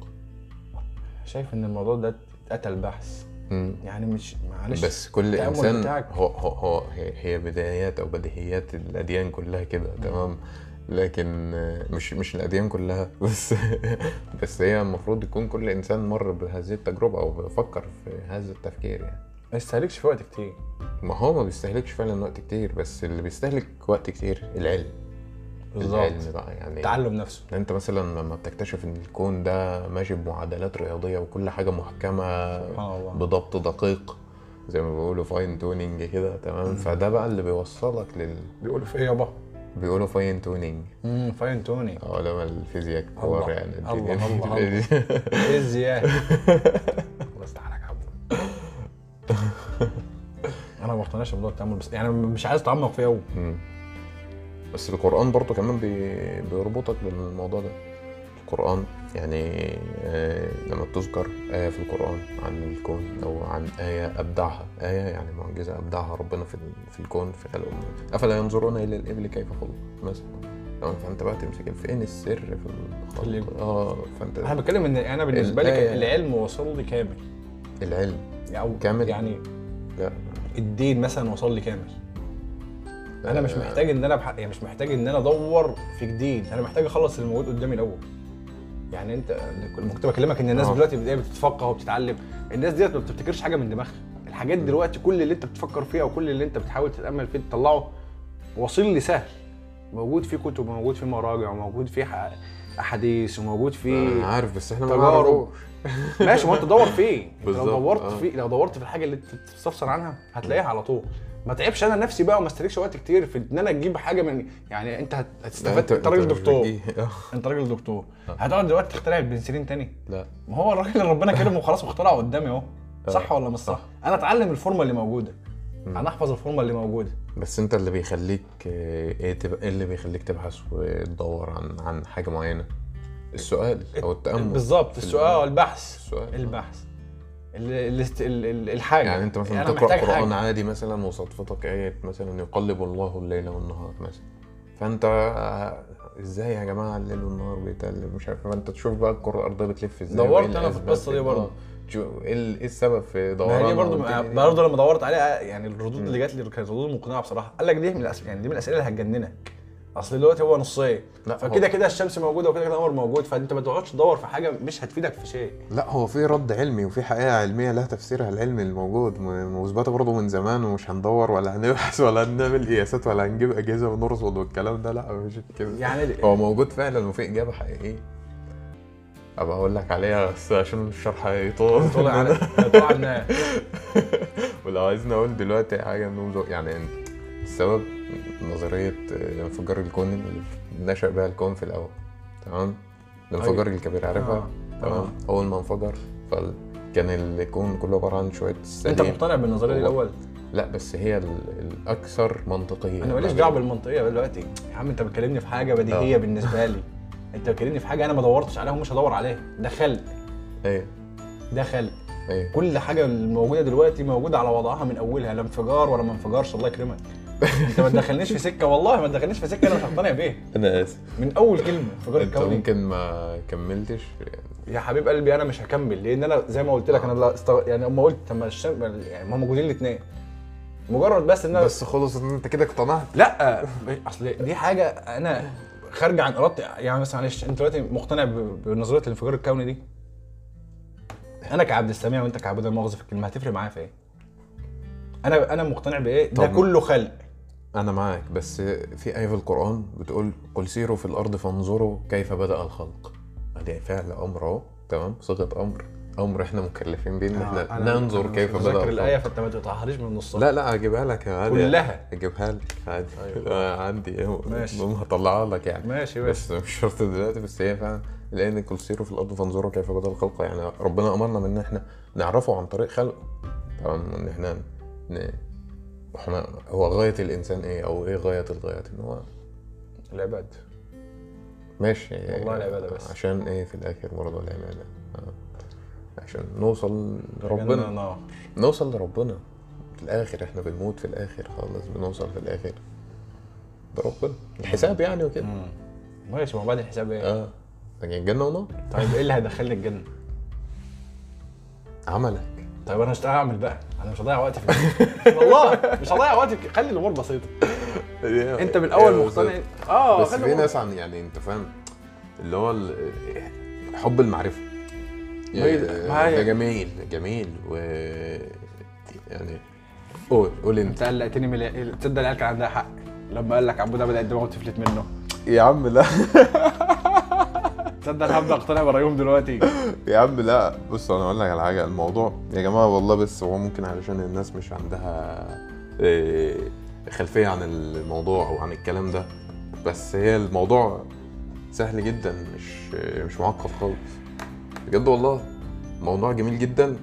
S2: شايف إن الموضوع ده اتقتل بحث.
S1: مم.
S2: يعني مش معلش
S1: بس كل
S2: إنسان.
S1: هو هو, هو هي, هي بدايات أو بديهيات الأديان كلها كده تمام؟ لكن مش مش الأديان كلها. بس بس هي المفروض يكون كل إنسان مر بهذه التجربة أو بيفكر في هذا التفكير يعني.
S2: ما يستهلكش في وقت كتير.
S1: ما هو ما بيستهلكش فعلا وقت كتير بس اللي بيستهلك وقت كتير العلم. العلم بقى يعني.
S2: تعلم نفسه.
S1: أنت مثلا لما بتكتشف إن الكون ده ماشي بمعادلات رياضية وكل
S2: حاجة محكمة
S1: بضبط دقيق زي ما بيقولوا fine tuning كده تمام؟ فده بقى اللي بيوصلك لل
S2: بيقولوا في إيه يابا؟
S1: بيقولوا fine tuning
S2: امم fine tuning
S1: علماء الفيزياء كبار يعني
S2: الله، الله، الزياده الله يا عبد أنا ما بقتنعش بموضوع التأمل بس يعني مش عايز أتعمق فيه قوي.
S1: بس القرآن برضو كمان بي... بيربطك بالموضوع ده. القرآن يعني آه لما بتذكر آية في القرآن عن الكون أو عن آية أبدعها آية يعني معجزة أبدعها ربنا في, ال- في الكون في خلقه أفلا ينظرون إلى الإبل كيف خلقت مثلا. فأنت بقى تمسك فين السر في الخلق. آه فأنت
S2: أنا بتكلم إن أنا بالنسبة لي العلم وصل لي كامل.
S1: العلم
S2: أو
S1: كامل؟
S2: يعني
S1: لا.
S2: الدين مثلا وصل لي كامل. أنا مش
S1: آه.
S2: محتاج إن أنا بح... يعني مش محتاج إن أنا أدور في جديد أنا محتاج أخلص اللي موجود قدامي الأول. يعني انت كنت بكلمك ان الناس
S1: آه.
S2: دلوقتي بدأت بتتفقه وبتتعلم. الناس ديت ما بتفتكرش حاجة من دماغها. الحاجات دلوقتي كل اللي انت بتفكر فيها وكل اللي انت بتحاول تتأمل فيه تطلعه واصل لي سهل موجود فيه كتب وموجود فيه مراجع وموجود فيه أحاديث وموجود فيه
S1: أنا عارف بس إحنا ما
S2: تجارب. ماشي ما أنت دور فيه. انت لو دورت
S1: آه.
S2: في لو دورت في الحاجة اللي انت بتستفسر عنها هتلاقيها على طول. ما تعبش أنا نفسي بقى وما استهلكش وقت كتير في ان أنا أجيب حاجة من يعني انت هتستفاد انت راجل دكتور. انت راجل دكتور. هتقعد دلوقتي تخترع البنسلين تاني؟
S1: لا.
S2: ما هو الراجل اللي ربنا كرمه وخلاص واخترعه قدامي اهو. صح ولا مش صح؟ أنا اتعلم الفورمة اللي
S1: موجودة.
S2: أنا احفظ الفورمة اللي موجودة.
S1: بس انت اللي بيخليك إيه تبقى إيه اللي بيخليك تبحث وتدور عن عن حاجة معينة؟ السؤال أو التأمل.
S2: بالظبط السؤال البحث.
S1: السؤال.
S2: البحث. الحاجة.
S1: يعني أنت مثلا
S2: أنا
S1: تقرا قرآن
S2: حاجة.
S1: عادي مثلا وصدفتك إيه مثلا يقلب الله الليل والنهار مثلا. فأنت إزاي يا جماعة الليل والنهار بيتقلب؟ مش عارف. فأنت تشوف بقى الكره الارضيه بتلف إزاي؟
S2: دورت أنا في القصة دي برضه.
S1: تشوف إيه ال- إيه السبب في دوران
S2: هي دي برضه. برضه لما دورت عليها يعني الردود اللي جات لي كانت ردود مقنعة بصراحة. قال لك دي من الأسئلة يعني دي من الأسئلة اللي هتجننك. أصل دلوقتي هو نصين. فكده كده الشمس موجودة وكده كده القمر موجود فأنت ما تقعدش تدور في حاجة مش هتفيدك في شيء.
S1: لا هو في رد علمي وفي حقيقة علمية لها تفسيرها العلمي الموجود م- مثبتة برضه من زمان ومش هندور ولا هنبحث ولا هنعمل قياسات ولا هنجيب أجهزة ونرصد والكلام ده لا مش كده.
S2: يعني
S1: هو موجود فعلا وفي إجابة حقيقية. أبقى أقول لك عليها بس عشان الشرح هيطول.
S2: طلع على
S1: ولو عايزني أقول دلوقتي حاجة إنه يعني السبب نظرية انفجار الكون اللي نشأ بها الكون في الأول. تمام؟ الانفجار الكبير عارفها؟
S2: آه.
S1: تمام.
S2: آه.
S1: أول ما انفجر فكان الكون كله عبارة عن شوية
S2: أنت
S1: سليم
S2: مقتنع بالنظرية دي الأول؟
S1: لا بس هي ال- الأكثر منطقية.
S2: أنا ماليش
S1: بين-
S2: بالمنطقية دلوقتي. يا عم أنت بتكلمني في حاجة بديهية بالنسبة لي. أنت بتكلمني في حاجة أنا ما دورتش عليها ومش هدور عليها. ده خلق.
S1: إيه؟
S2: ده خلق.
S1: إيه؟
S2: كل حاجة الموجودة دلوقتي موجودة على وضعها من أولها. لا انفجار ولا ما انفجارش الله يكرمك. انت ما تدخلنيش في سكة والله ما تدخلنيش في سكة أنا مش هقتنع بيها.
S1: أنا آسف.
S2: من أول كلمة انفجار
S1: أنت
S2: الكوني
S1: ممكن ما كملتش؟ يعني
S2: يا حبيب قلبي أنا مش هكمل لأن أنا زي ما قلت لك أنا لا استغ... يعني أما قلت طب ما الشم... يعني ما هم موجودين الاثنين مجرد بس إن أنا
S1: بس خلص إن أنت كده اقتنعت.
S2: لا أصل دي حاجة أنا خارجه عن إرادتي. يعني مثلا معلش أنت دلوقتي مقتنع بنظرية الانفجار الكوني دي؟ أنا كعبد السميع وأنت كعبد المؤاخذه في الكلمة هتفرق معايا في إيه؟ أنا أنا مقتنع بإيه؟ ده كله خلق.
S1: أنا معاك بس في آية في القرآن بتقول قل سيروا في الأرض فانظروا كيف بدأ الخلق. ادي فعل أمر أهو تمام؟ صيغة أمر أمر إحنا مكلفين بيه إن إحنا
S2: أنا-
S1: ننظر
S2: أنا
S1: كيف
S2: الايه
S1: الخلق.
S2: فأنت ما تقطعهاليش من نصها
S1: لا لا هجيبها لك عادي.
S2: كلها.
S1: هجيبها لك عادي.
S2: أيوة.
S1: آه، عندي اهو
S2: ماشي.
S1: هطلعها لك يعني.
S2: ماشي ماشي.
S1: بس مش شرط دلوقتي بس هي فعلا لأن كل سيروا في الأرض فانظروا كيف بدأ الخلق. يعني ربنا أمرنا من ان إحنا نعرفه عن طريق خلقه. تمام إن إحنا. إحنا هو غاية الإنسان إيه؟ أو إيه غاية الغايات؟ إن هو
S2: العباد.
S1: ماشي.
S2: والله العبادة بس.
S1: عشان إيه في الآخر برضه العباده آه. عشان نوصل لربنا. نوصل لربنا. في الآخر إحنا بنموت في الآخر خالص بنوصل في الآخر بربنا. الحساب يعني وكده.
S2: ماشي ما بعد الحساب إيه؟
S1: آه. لكن جنه ونار
S2: طيب إيه اللي هيدخلني الجنة؟
S1: عملك.
S2: طيب أنا هشتغل اعمل بقى. أنا مش هضيع وقتي في والله مش هضيع وقتي في خلي الأمور بسيطة. أنت من الأول مقتنع. آه
S1: بس في ناس عن يعني أنت فاهم اللي هو حب
S2: المعرفة.
S1: يعني ده جميل جميل. و يعني قول قول
S2: أنت. قلقتني من تصدق العيال كان عندها حق. لما قال لك عبود بدات دماغه تفلت منه.
S1: يا عم لا.
S2: تصدق أنا هبدا اقتنع برايهم دلوقتي.
S1: يا عم لا بص أنا أقول لك على حاجة الموضوع يا جماعة والله بس هو ممكن علشان الناس مش عندها إيه، خلفية عن الموضوع أو عن الكلام ده بس هي الموضوع سهل جدا مش مش معقد خالص. بجد والله موضوع جميل جدا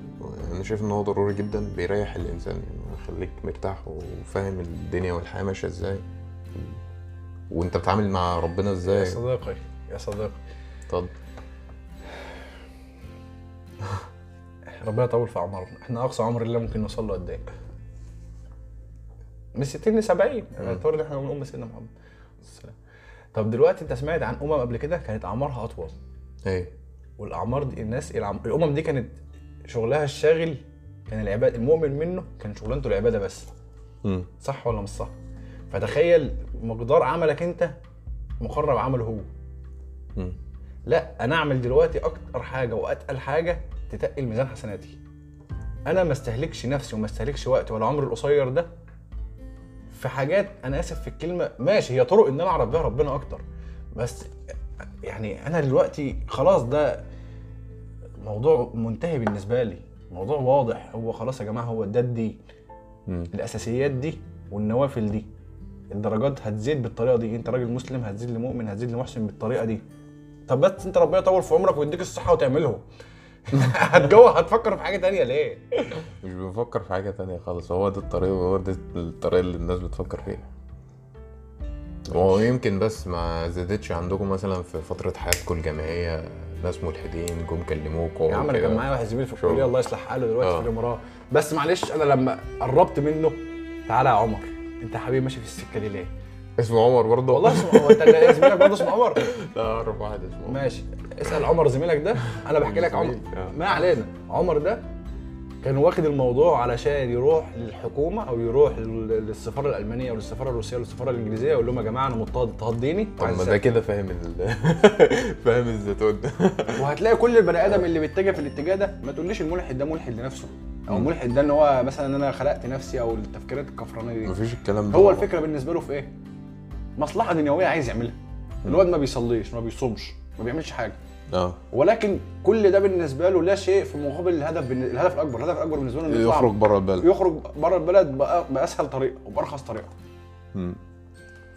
S1: أنا شايف إن هو ضروري جدا بيريح الإنسان يعني يخليك مرتاح وفاهم الدنيا والحياة ماشية إزاي. وأنت بتتعامل مع ربنا
S2: يا
S1: إزاي
S2: صديقي يا صديقي.
S1: طب.
S2: ربنا يطول في اعمارنا إحنا أقصى عمر الله ممكن نوصل له قد إيه؟ من 60 ل 70 اعتبر إن إحنا من ام سيدنا محمد. السلام. طب دلوقتي أنت سمعت عن أمم قبل كده كانت أعمارها أطول.
S1: إيه؟
S2: والأعمار دي الناس العم... الأمم دي كانت شغلها الشاغل كان العباد المؤمن منه كان شغلانته العبادة بس.
S1: امم
S2: صح ولا مش صح؟ فتخيل مقدار عملك أنت مقرب عمله هو.
S1: امم
S2: لا أنا أعمل دلوقتي أكتر حاجة وأتقل حاجة تتقل ميزان حسناتي. أنا ما استهلكش نفسي وما استهلكش وقتي ولا عمري القصير ده في حاجات أنا آسف في الكلمة ماشي هي طرق إن أنا أعرف بيها ربنا أكتر. بس يعني أنا دلوقتي خلاص ده موضوع منتهي بالنسبة لي. موضوع واضح هو خلاص يا جماعة هو ده الدين الأساسيات دي والنوافل دي. الدرجات هتزيد بالطريقة دي. أنت راجل مسلم هتزيد لمؤمن هتزيد لمحسن بالطريقة دي. طب بس انت ربنا يطول في عمرك ويديك الصحة وتعمله هتجو هتفكر في حاجة تانية ليه
S1: مش بفكر في حاجة تانية خالص هو ده الطريق وهو ده الطريق اللي الناس بتفكر فيه وهو يمكن بس ما زادتش عندكم مثلا في فترة حياتكم الجامعية ناس ملحدين جم كلموكوا
S2: يا عم
S1: أنا.
S2: كان معايا واحد زميل في. الكلية الله يصلح حاله دلوقتي
S1: آه.
S2: في الإمارات بس معلش أنا لما قربت منه تعالى يا عمر أنت حبيبي ماشي في السكة دي ليه؟
S1: اسمه عمر برضه
S2: والله اسمه هو انت زميلك برضه اسمه عمر
S1: لا اعرف واحد اسمه عمر.
S2: ماشي اسأل عمر زميلك ده أنا بحكي لك عمر
S1: آه.
S2: ما علينا عمر ده كان واخد الموضوع علشان يروح للحكومة أو يروح لل- للسفارة الألمانية أو للسفاره الروسية أو للسفاره الإنجليزية يقول لهم يا جماعة أنا مضطهد اضطهاد ديني
S1: طب ما ده. كده فاهم ال... فاهم الزيتون ده
S2: وهتلاقي كل البني آدم اللي بيتجه في الاتجاه ده ما تقوليش الملحد ده ملحد لنفسه
S1: أو.
S2: ملحد ده إن هو مثلا ان أنا خلقت نفسي أو التفكيرات الكفرانية دي
S1: مفيش الكلام ده
S2: هو. الفكرة بالنسبة له في إيه؟ مصلحة دنيوية عايز يعملها. الواد ما بيصليش ما بيصومش ما بيعملش حاجة.
S1: آه.
S2: ولكن كل ده بالنسبة له لا شيء في مقابل الهدف الهدف الأكبر. الهدف الأكبر بالنسبة له إنه
S1: يخرج بره البلد.
S2: يخرج بره البلد بأ- بأسهل طريقه وبأرخص طريقة.
S1: مم.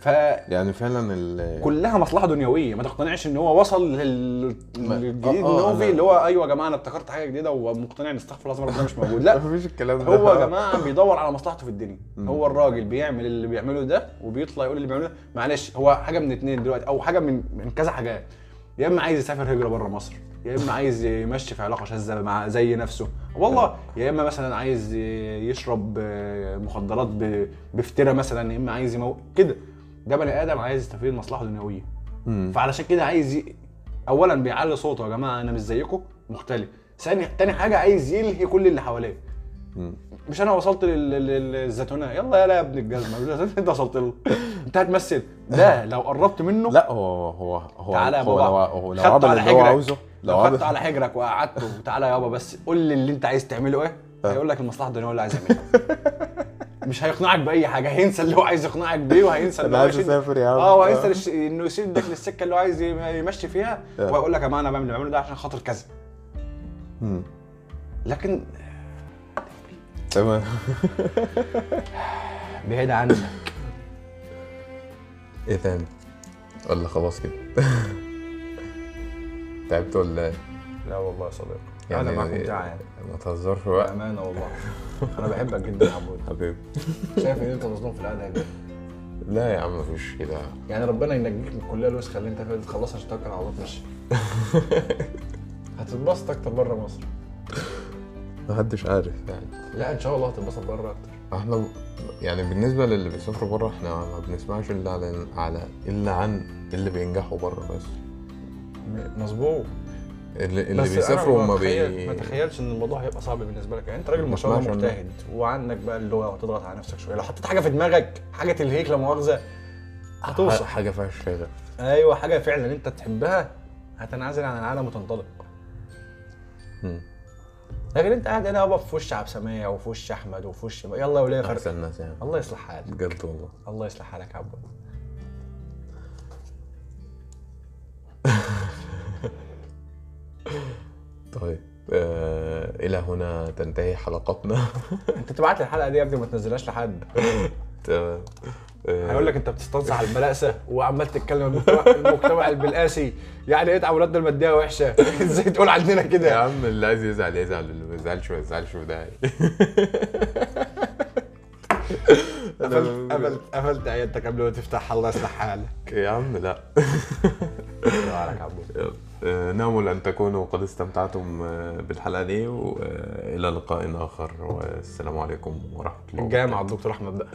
S2: فكلها
S1: يعني فعلا ال...
S2: مصلحة دنيوية. ما تقتنعش إن هو وصل لل- للجديد
S1: آه،
S2: إن
S1: آه،
S2: اللي هو أيوه يا جماعة أنا ابتكرت حاجة جديدة ومقتنع إن استغفر الله ربنا مش موجود. لا.
S1: مفيش الكلام ده.
S2: هو يا جماعة بيدور على مصلحته في الدنيا. هو الراجل بيعمل اللي بيعمله ده وبيطلع يقول اللي بيعمله ده. معلش هو حاجة من اتنين دلوقتي أو حاجة من من كذا حاجات. يا إما عايز يسافر هجرة بره مصر يا إما عايز يمشي في علاقة شاذة مع زي نفسه. والله يا إما مثلا عايز يشرب مخدرات بفتره مثلا يا إما عايز يمو كده. ده بني آدم عايز يستفيد مصلحه دنيويه. فعلشان كده عايز ي... اولا بيعلي صوته يا جماعة أنا مش زيكم مختلف. ثاني تاني حاجة عايز يلهي كل اللي حواليه. مش أنا وصلت لل- لل- للزيتونه يلا يلا يا ابن الجزمة. أنت وصلت له. أنت هتمثل. ده لو قربت منه
S1: لا هو هو هو
S2: تعالى يا
S1: هو
S2: بابا.
S1: لو هو لو عمل
S2: على
S1: اللي هو
S2: حجرك.
S1: عاوزه
S2: لو خدته
S1: عمل
S2: على حجرك وقعدته. تعالى يابا بس قول لي اللي أنت عايز تعمله إيه. هيقول لك المصلحة الدنيا هو اللي عايز يعملها. مش هيقنعك بأي حاجة هينسى اللي هو عايز يقنعك بيه وهينسى اللي
S1: أنا
S2: هو
S1: عايز
S2: يشد-
S1: اسافر يا عم.
S2: آه وهينسى الش- إنه يشدك للسكه اللي هو عايز يم- يمشي فيها
S1: آه.
S2: وهيقول لك يا جماعة أنا بعمل اللي بعمله ده عشان خاطر كذا. لكن
S1: تمام.
S2: بعيد عنك.
S1: إيه تاني؟ ولا خلاص كده. تعبت ولا إيه؟
S2: لا والله يا صديقي. أنا معاك ممتعه يعني
S1: ما تهزرش بقى
S2: بأمانة والله. أنا بحبك جدا يا عبود.
S1: حبيبي.
S2: شايف إن أنت مظلوم في القعده دي
S1: لا يا عم مفيش كده
S2: يعني ربنا ينجيك من الكلية الوسخه اللي أنت فيها دي تخلصها عشان توكل على الله تمشي هتتبسط أكتر بره مصر.
S1: محدش عارف يعني.
S2: لا إن شاء الله هتتبسط بره أكتر.
S1: إحنا يعني بالنسبة للي بيسافروا بره إحنا ما بنسمعش إلا على على إلا عن اللي بينجحوا بره بس.
S2: مظبوط.
S1: اللي, اللي بيسافروا
S2: أنا
S1: ما
S2: ما
S1: بي
S2: ما تخيلش إن الموضوع هيبقى صعب بالنسبة لك. يعني أنت راجل ما شاء الله مجتهد وعندك بقى اللغة وتضغط على نفسك شوية. لو حطيت حاجة في دماغك حاجة تلهيك لا مؤاخذة هتوصل.
S1: حاجة فيها شغف
S2: أيوه حاجة فعلا أنت تحبها هتنعزل عن العالم وتنطلق. لكن أنت قاعد هنا يابا في وش عبد سمية وفي وش أحمد وفي وش يلا يا وليه فرق
S1: أحسن ناس يعني.
S2: الله يصلح حالك.
S1: بجد والله.
S2: الله يصلح حالك يا عبود
S1: طيب آه إلى هنا تنتهي حلقتنا.
S2: انت تبعت لي الحلقة دي قبل ما تنزلهاش لحد.
S1: تمام. آه،
S2: هيقول لك انت بتستنصح على البلاسه وعمال تتكلم المجتمع, المجتمع البلاسي يعني إيه تعاملاتنا المادية وحشة؟ إزاي تقول عندنا
S1: يا
S2: كده
S1: عم اللي عايز يزعل يزعل اللي ما يزعلش ما يزعلش وده
S2: قفلت قفلت قفلت عيادتك قبل ما تفتح الله يصلح حالك.
S1: يا عم لا.
S2: عليك يا
S1: يلا. آه، نامل أن تكونوا قد استمتعتم آه، بالحلقة دي وإلى آه، لقاء آخر والسلام عليكم ورحمة الله
S2: جامع الدكتور أحمد ده.